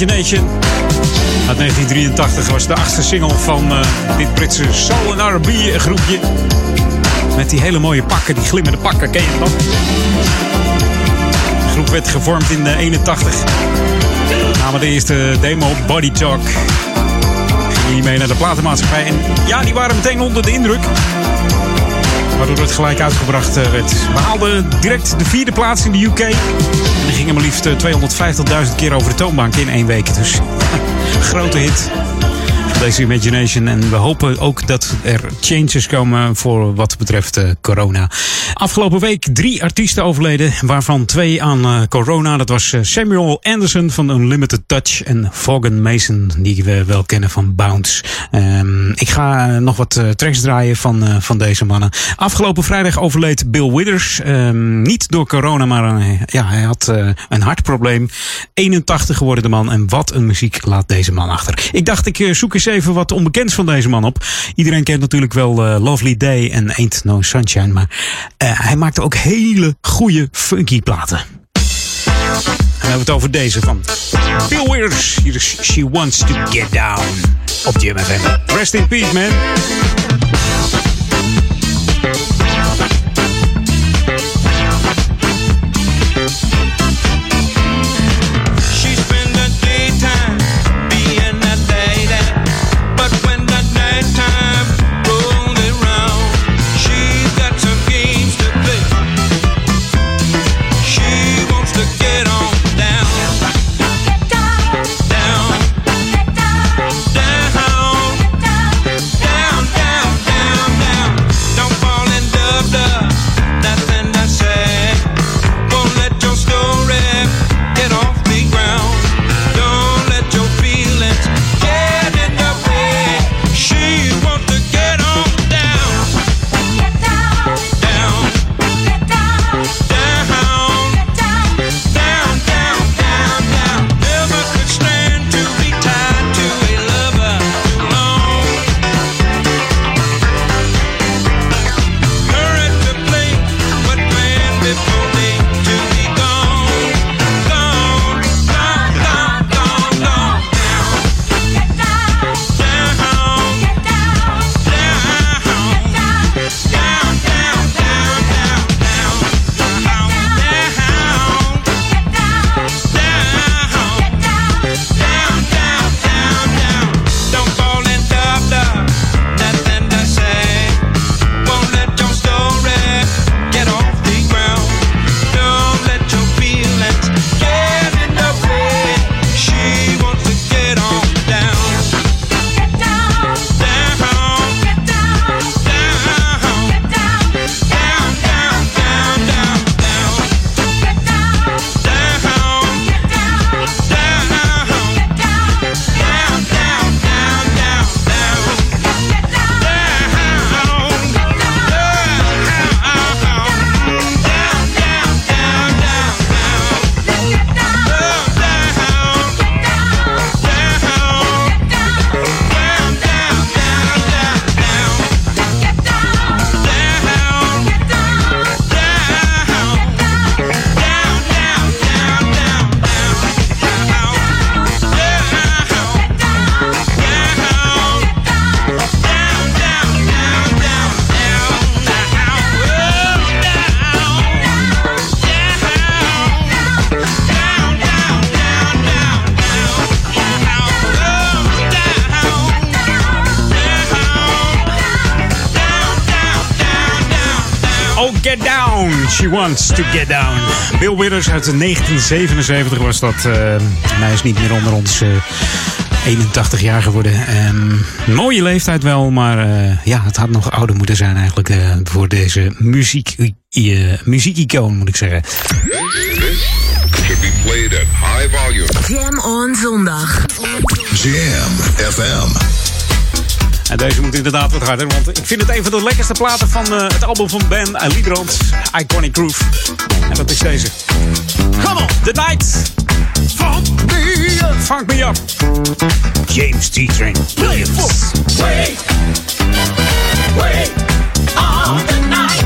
Imagination. Uit 1983 was de achtste single van eh, dit Britse soul- en R&B groepje. Met die hele mooie pakken, die glimmende pakken, ken je dat? De groep werd gevormd in eh, 81. Namen de eerste demo Body Talk. Gingen mee naar de platenmaatschappij. En ja, die waren meteen onder de indruk. Waardoor het gelijk uitgebracht eh, werd. We haalden direct de vierde plaats in de UK. En die gingen maar liefst eh, 250.000 keer over de toonbank in één week. Dus *laughs* grote hit deze Imagination. En we hopen ook dat er changes komen voor wat betreft eh, corona. Afgelopen week drie artiesten overleden, waarvan twee aan eh, corona. Dat was eh, Samuel Anderson van Unlimited Touch en Vaughan Mason, die we wel kennen van Bounce. Ehm, ik ga nog wat tracks draaien van, van deze mannen. Afgelopen vrijdag overleed Bill Withers. Ehm, niet door corona, maar ja, hij had een hartprobleem. 81 geworden de man. En wat een muziek laat deze man achter. Ik dacht, ik zoek eens even wat onbekends van deze man op. Iedereen kent natuurlijk wel eh, Lovely Day en Ain't No Sunshine. Maar eh, hij maakte ook hele goede funky platen. En hebben het over deze van Bill is She Wants to Get Down op Jam FM. Rest in peace, man. To get down. Bill Withers uit 1977 was dat. eh, en hij is niet meer onder ons. eh, 81 jaar geworden. Ehm, mooie leeftijd wel, maar eh, ja, het had nog ouder moeten zijn eigenlijk eh, voor deze muziek, eh, muziekicoon, moet ik zeggen. Should be played at high volume. Jam on zondag. Jam FM. En deze moet inderdaad wat harder, want ik vind het een van de lekkerste platen van eh, het album van Ben uh, Iconic Groove. En dat is deze. Come on, The Night. Funk me up. Funk me up. James T-Train Williams. Wait, wait on the night.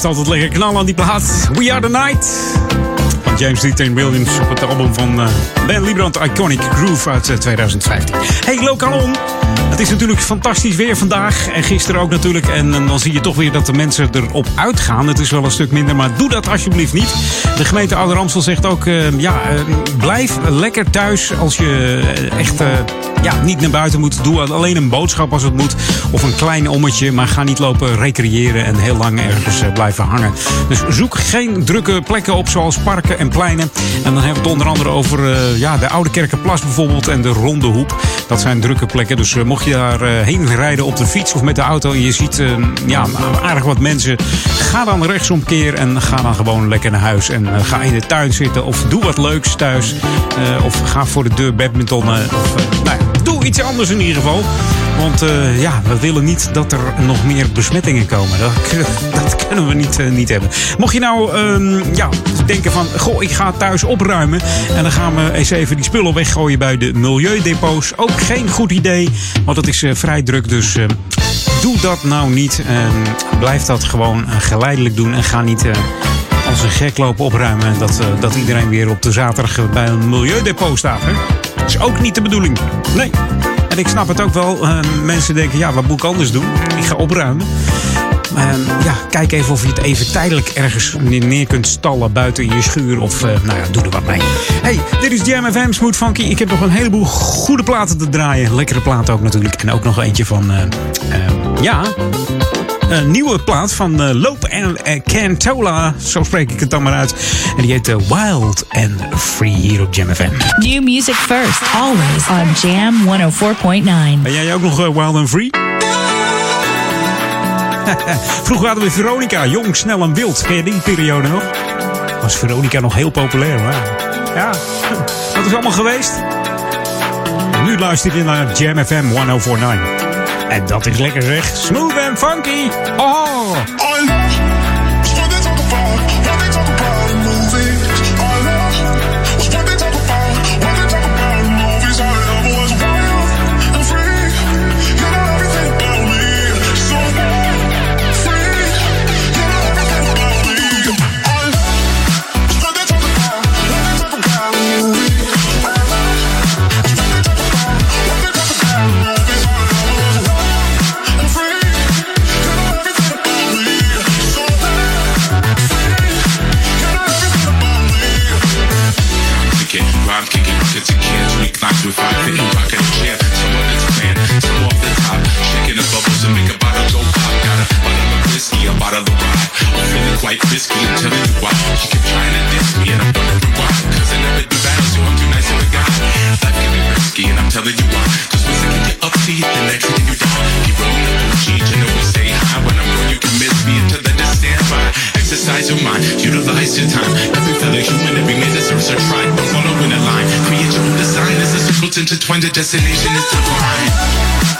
blijft altijd lekker knallen aan die plaat. We Are The Night. James D. Williams op het album van eh, Ben Liebrand Iconic Groove uit eh, 2015. Hey, Lokalon. Het is natuurlijk fantastisch weer vandaag. En gisteren ook natuurlijk. En, eh, dan zie je toch weer dat de mensen erop uitgaan. Het is wel een stuk minder, maar doe dat alsjeblieft niet. De gemeente Ouder Amstel zegt ook... eh, ja, eh, blijf lekker thuis als je eh, echt... eh, ja, niet naar buiten moet. Doe alleen een boodschap als het moet. Of een klein ommetje. Maar ga niet lopen recreëren en heel lang ergens eh, blijven hangen. Dus zoek geen drukke plekken op zoals parken en pleinen. En dan hebben we het onder andere over eh, ja, de Oude Kerkenplas bijvoorbeeld. En de Ronde Hoep. Dat zijn drukke plekken. Dus eh, mocht je daar eh, heen rijden op de fiets of met de auto. En je ziet ja, aardig wat mensen. Ga dan rechtsomkeer en ga dan gewoon lekker naar huis. En ga in de tuin zitten. Of doe wat leuks thuis. Of ga voor de deur badmintonnen. Of nou, doe iets anders in ieder geval. Want eh, ja, we willen niet dat er nog meer besmettingen komen. Dat, *laughs* dat kunnen we niet, eh, niet hebben. Mocht je nou ehm, ja, denken van... Goh, ik ga thuis opruimen. En dan gaan we eens even die spullen weggooien bij de milieudepots. Ook geen goed idee. Want het is eh, vrij druk. Dus eh, doe dat nou niet. Ehm, blijf dat gewoon geleidelijk doen. En ga niet... als een gek lopen opruimen. Dat, dat iedereen weer op de zaterdag bij een milieudepot staat. Hè? Dat is ook niet de bedoeling. Nee. En ik snap het ook wel. Eh, mensen denken, ja, wat moet ik anders doen? Ik ga opruimen. Ehm, ja, kijk even of je het even tijdelijk ergens neer kunt stallen buiten je schuur. Of, eh, nou ja, doe er wat mee. Hey, dit is Jam FM Smooth Funky. Ik heb nog een heleboel goede platen te draaien. Lekkere platen ook natuurlijk. En ook nog eentje van, eh, ja... Een nieuwe plaat van eh, Loop en eh, Cantola. Zo spreek ik het dan maar uit. En die heet eh, Wild and Free hier op Jam FM. New music first, always on Jam 104.9. Ben jij ook nog eh, Wild and Free? *laughs* Vroeger hadden we Veronica, jong, snel en wild. Ken je die periode nog? Was Veronica nog heel populair, maar ja. *laughs* Wat is allemaal geweest? Nu luister je naar Jam FM 1049. En dat is lekker zeg. Smooth and funky. Oh. Climb through fire, thinking rockin' a chair. Some of it's man, some off the top, shaking the bubbles and make a bottle go pop. Got a bottle of whiskey, a bottle of rye. I'm feeling quite risky, I'm telling you why. She keep trying to diss me and I'm wondering why. Cause I never do battle, so I'm too nice of a guy. Life can be risky and I'm telling you why. Cause once I get you up to you, the next thing you. Keep rolling up on cheat, you know we say hi. When I'm gone, you can miss me until the day stand by. Exercise your mind, utilize your time. Every fellow human, every man deserves a try. Don't follow in a line. Create your own design as the circles intertwine. The destination is divine.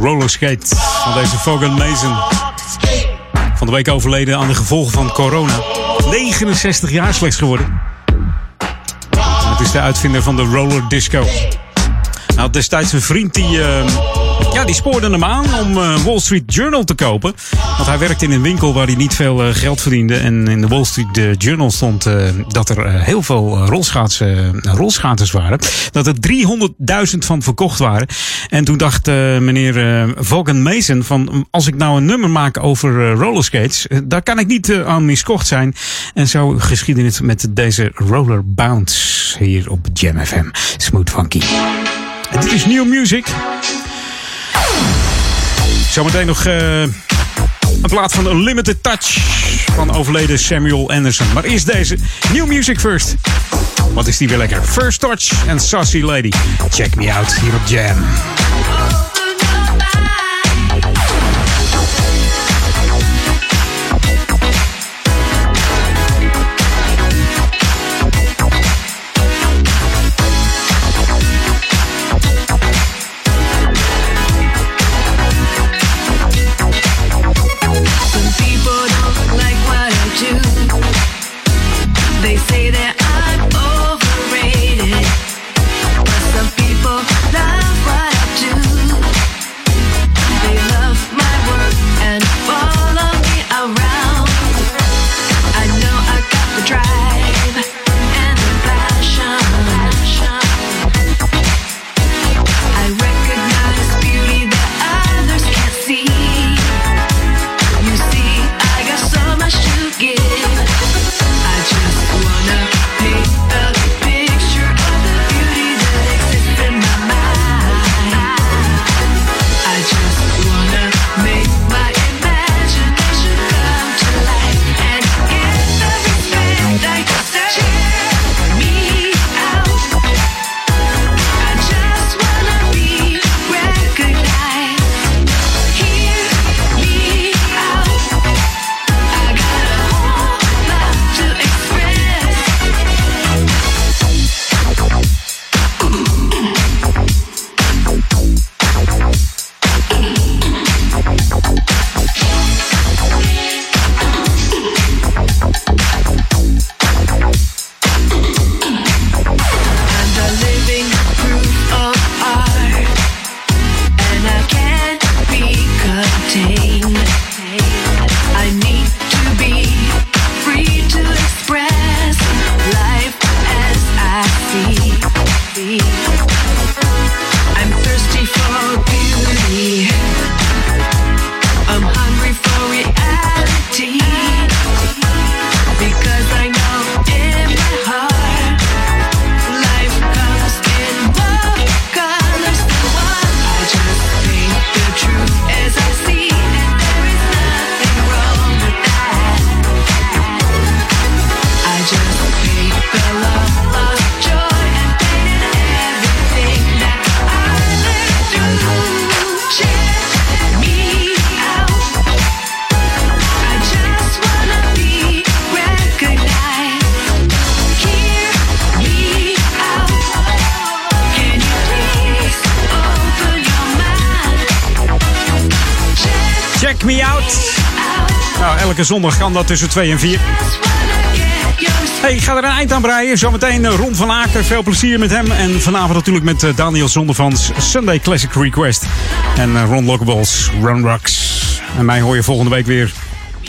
Rollerskate van deze Vaughan Mason. Van de week overleden aan de gevolgen van corona. 69 jaar slechts geworden. En het is de uitvinder van de roller disco. Had destijds een vriend die, eh, ja, die spoorde hem aan om eh, Wall Street Journal te kopen. Want hij werkte in een winkel waar hij niet veel eh, geld verdiende. En in de Wall Street Journal stond dat er heel veel rolschaatsen, rolschaters waren. Dat er 300.000 van verkocht waren. En toen dacht meneer Vaughan Mason van... als ik nou een nummer maak over rollerskates... daar kan ik niet aan miskocht zijn. En zo geschiedenis met deze Roller Bounce hier op Jam FM. Smooth Funky. Dit is New Music. Zometeen nog eh, een plaat van een Limited Touch van overleden Samuel Anderson. Maar eerst deze New Music First. Wat is die weer lekker? First Touch en Sassy Lady. Check me out hier op Jam. Zondag kan dat tussen 2 en 4. Hey, ik ga er een eind aan breien. Zometeen eh, Ron van Aken. Veel plezier met hem. En vanavond natuurlijk met eh, Daniel Zondevans Sunday Classic Request. En eh, Ron Lockables, Run Rocks. En mij hoor je volgende week weer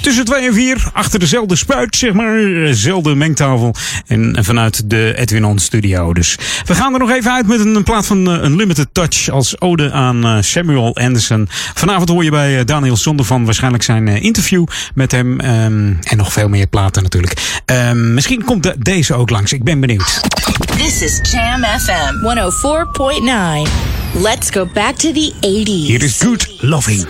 tussen 2 en 4. Achter dezelfde spuit, zeg maar. Dezelfde mengtafel. En, en vanuit de Edwin On Studio. Dus we gaan er nog even uit met een, een plaat van uh, Unlimited Touch. Als ode aan uh, Samuel Anderson. Vanavond hoor je bij uh, Daniel Zondervan waarschijnlijk zijn interview met hem. Um, en nog veel meer platen natuurlijk. Um, misschien komt de, deze ook langs. Ik ben benieuwd. This is Jam FM 104.9. Let's go back to the 80s. Hier is Good Loving.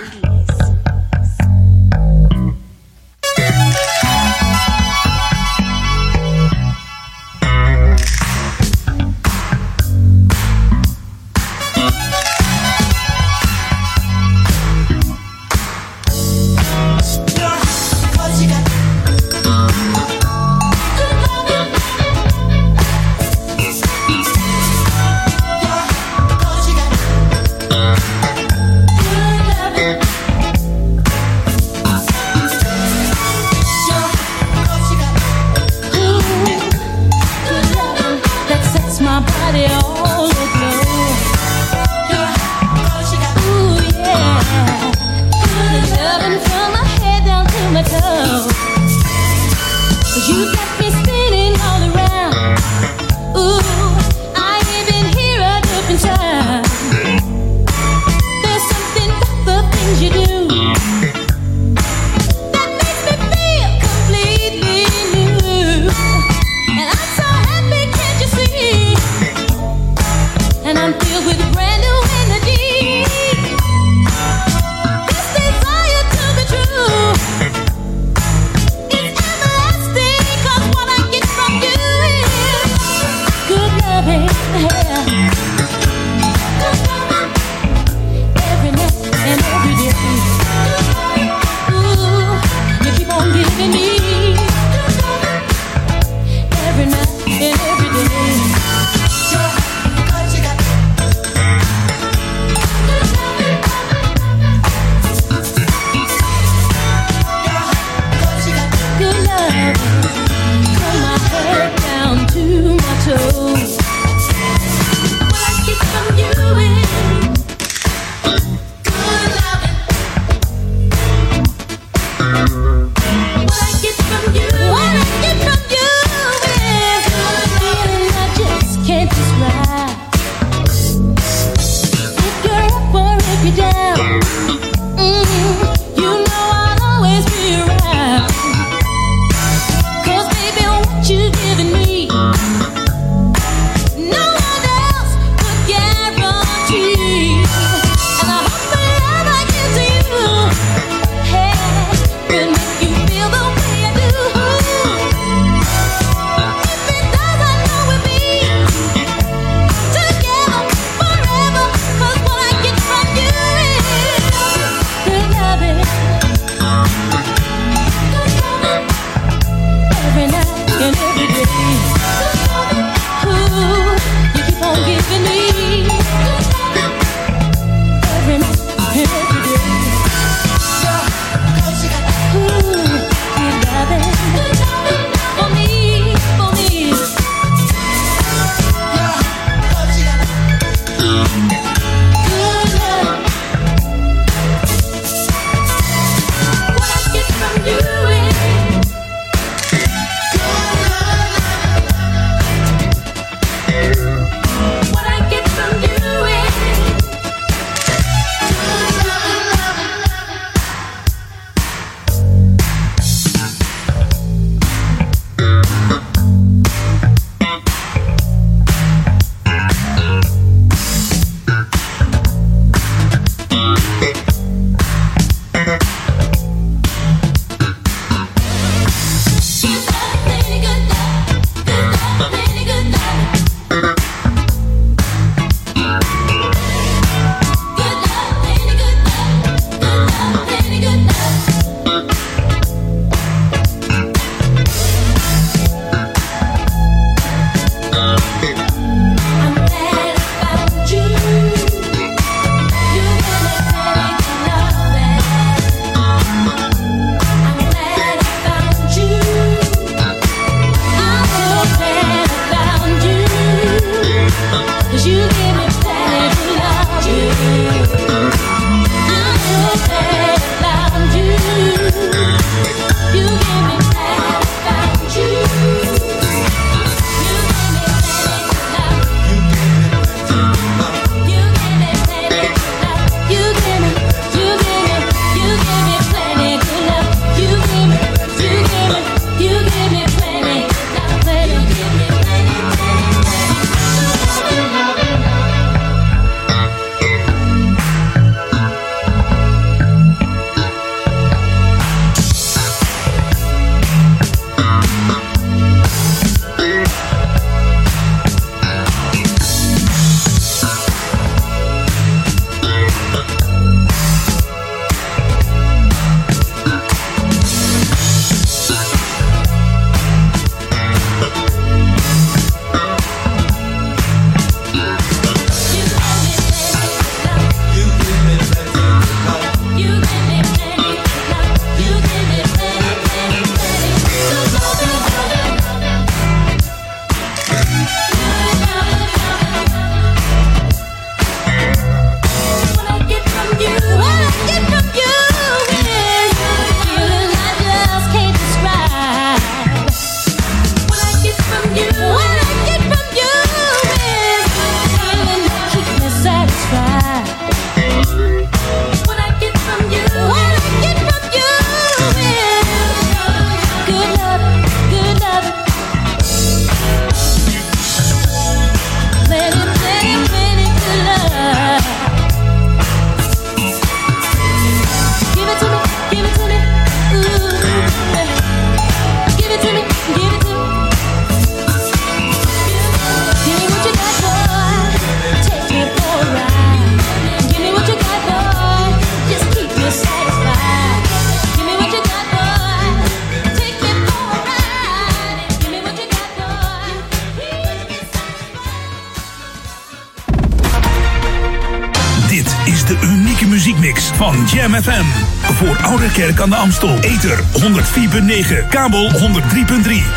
Kerk aan de Amstel. Ether 104.9, kabel 103.3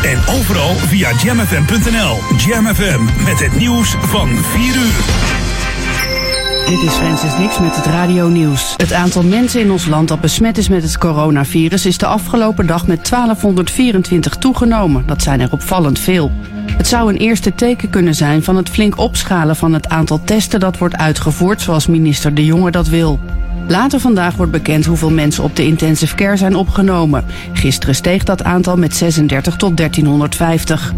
en overal via jamfm.nl. Jam FM met het nieuws van 4 uur. Dit is Francis Dix met het Radio Nieuws. Het aantal mensen in ons land dat besmet is met het coronavirus is de afgelopen dag met 1224 toegenomen. Dat zijn er opvallend veel. Het zou een eerste teken kunnen zijn van het flink opschalen van het aantal testen dat wordt uitgevoerd zoals minister De Jonge dat wil. Later vandaag wordt bekend hoeveel mensen op de intensive care zijn opgenomen. Gisteren steeg dat aantal met 36 tot 1350.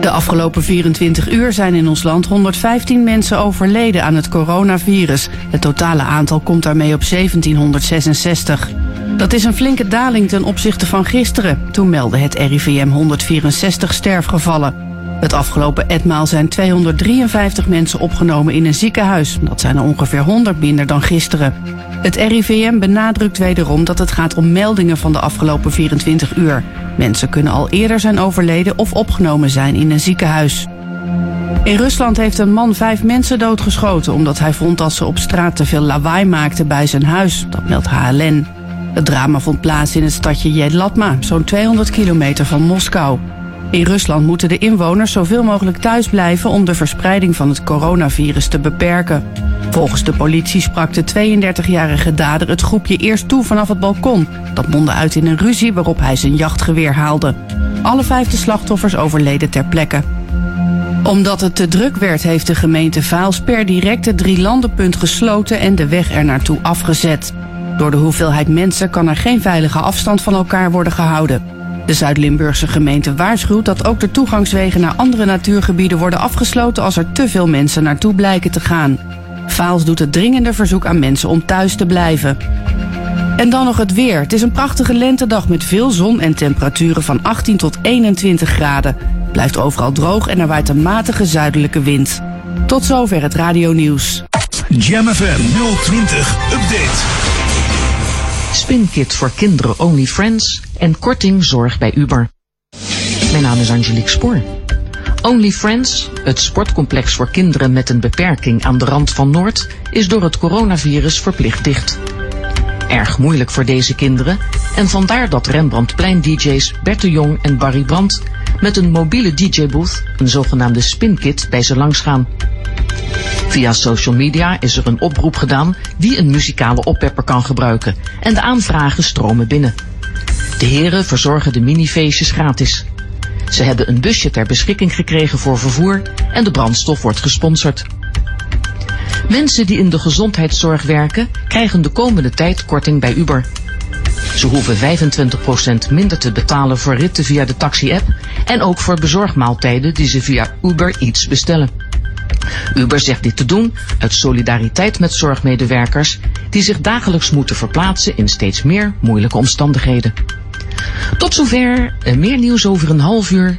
De afgelopen 24 uur zijn in ons land 115 mensen overleden aan het coronavirus. Het totale aantal komt daarmee op 1766. Dat is een flinke daling ten opzichte van gisteren. Toen meldde het RIVM 164 sterfgevallen. Het afgelopen etmaal zijn 253 mensen opgenomen in een ziekenhuis. Dat zijn er ongeveer 100 minder dan gisteren. Het RIVM benadrukt wederom dat het gaat om meldingen van de afgelopen 24 uur. Mensen kunnen al eerder zijn overleden of opgenomen zijn in een ziekenhuis. In Rusland heeft een man vijf mensen doodgeschoten omdat hij vond dat ze op straat te veel lawaai maakten bij zijn huis. Dat meldt HLN. Het drama vond plaats in het stadje Jedlatma, zo'n 200 kilometer van Moskou. In Rusland moeten de inwoners zoveel mogelijk thuis blijven om de verspreiding van het coronavirus te beperken. Volgens de politie sprak de 32-jarige dader het groepje eerst toe vanaf het balkon. Dat mondde uit in een ruzie waarop hij zijn jachtgeweer haalde. Alle vijf de slachtoffers overleden ter plekke omdat het te druk werd, heeft de gemeente Vaals per direct het drielandenpunt gesloten en de weg er naartoe afgezet. Door de hoeveelheid mensen kan er geen veilige afstand van elkaar worden gehouden. De Zuid-Limburgse gemeente waarschuwt dat ook de toegangswegen naar andere natuurgebieden worden afgesloten als er te veel mensen naartoe blijken te gaan. Vaals doet het dringende verzoek aan mensen om thuis te blijven. En dan nog het weer. Het is een prachtige lentedag met veel zon en temperaturen van 18 tot 21 graden. Blijft overal droog en er waait een matige zuidelijke wind. Tot zover het radio nieuws. Jam FM 020 Update. Spinkit voor kinderen Only Friends en korting zorg bij Uber. Mijn naam is Angelique Spoor. Only Friends, het sportcomplex voor kinderen met een beperking aan de rand van Noord, is door het coronavirus verplicht dicht. Erg moeilijk voor deze kinderen en vandaar dat Rembrandtplein-dj's Bert de Jong en Barry Brandt met een mobiele DJ-booth, een zogenaamde spinkit, bij ze langs gaan. Via social media is er een oproep gedaan wie een muzikale oppepper kan gebruiken en de aanvragen stromen binnen. De heren verzorgen de minifeestjes gratis. Ze hebben een busje ter beschikking gekregen voor vervoer en de brandstof wordt gesponsord. Mensen die in de gezondheidszorg werken krijgen de komende tijd korting bij Uber. Ze hoeven 25% minder te betalen voor ritten via de taxi-app en ook voor bezorgmaaltijden die ze via Uber Eats bestellen. Uber zegt dit te doen uit solidariteit met zorgmedewerkers die zich dagelijks moeten verplaatsen in steeds meer moeilijke omstandigheden. Tot zover, eh, meer nieuws over een half uur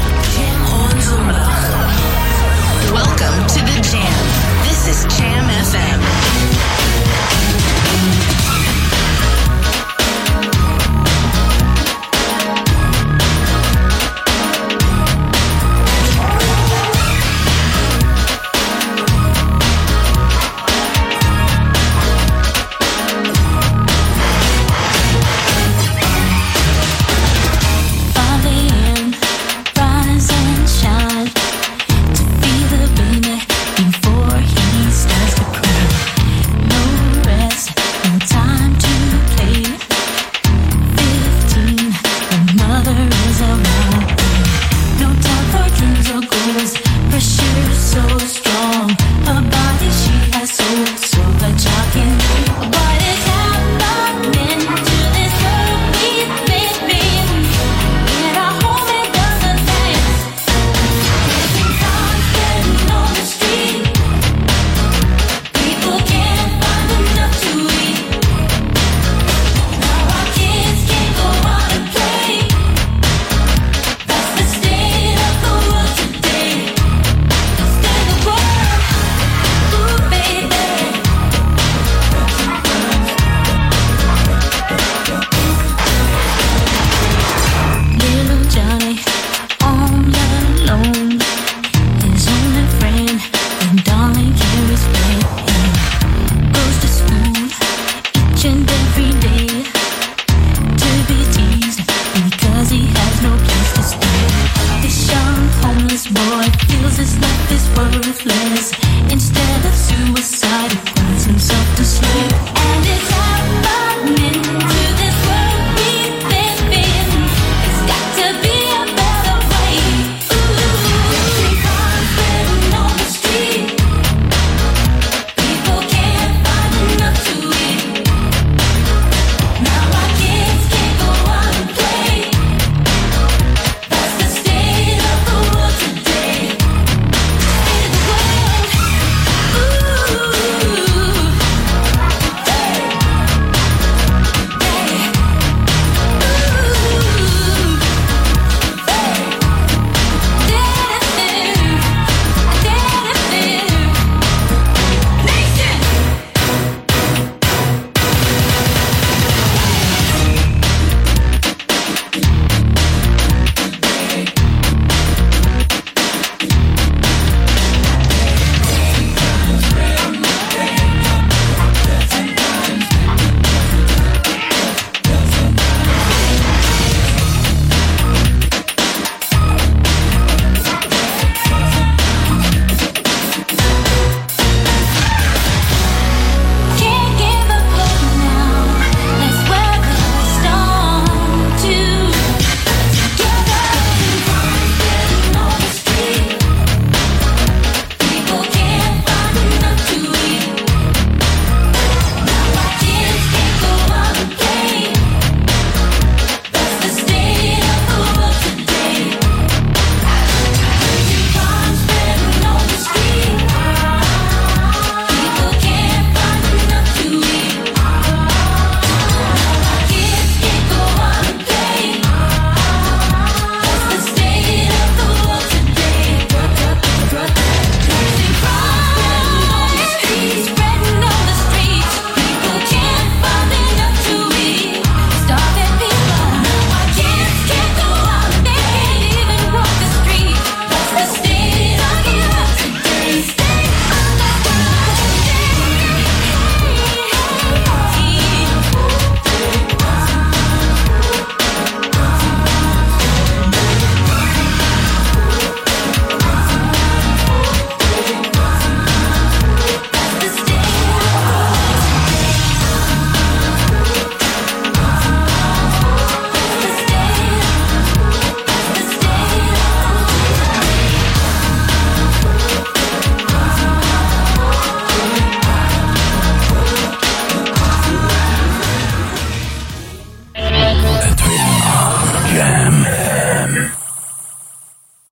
To the Jam. This is Jam FM.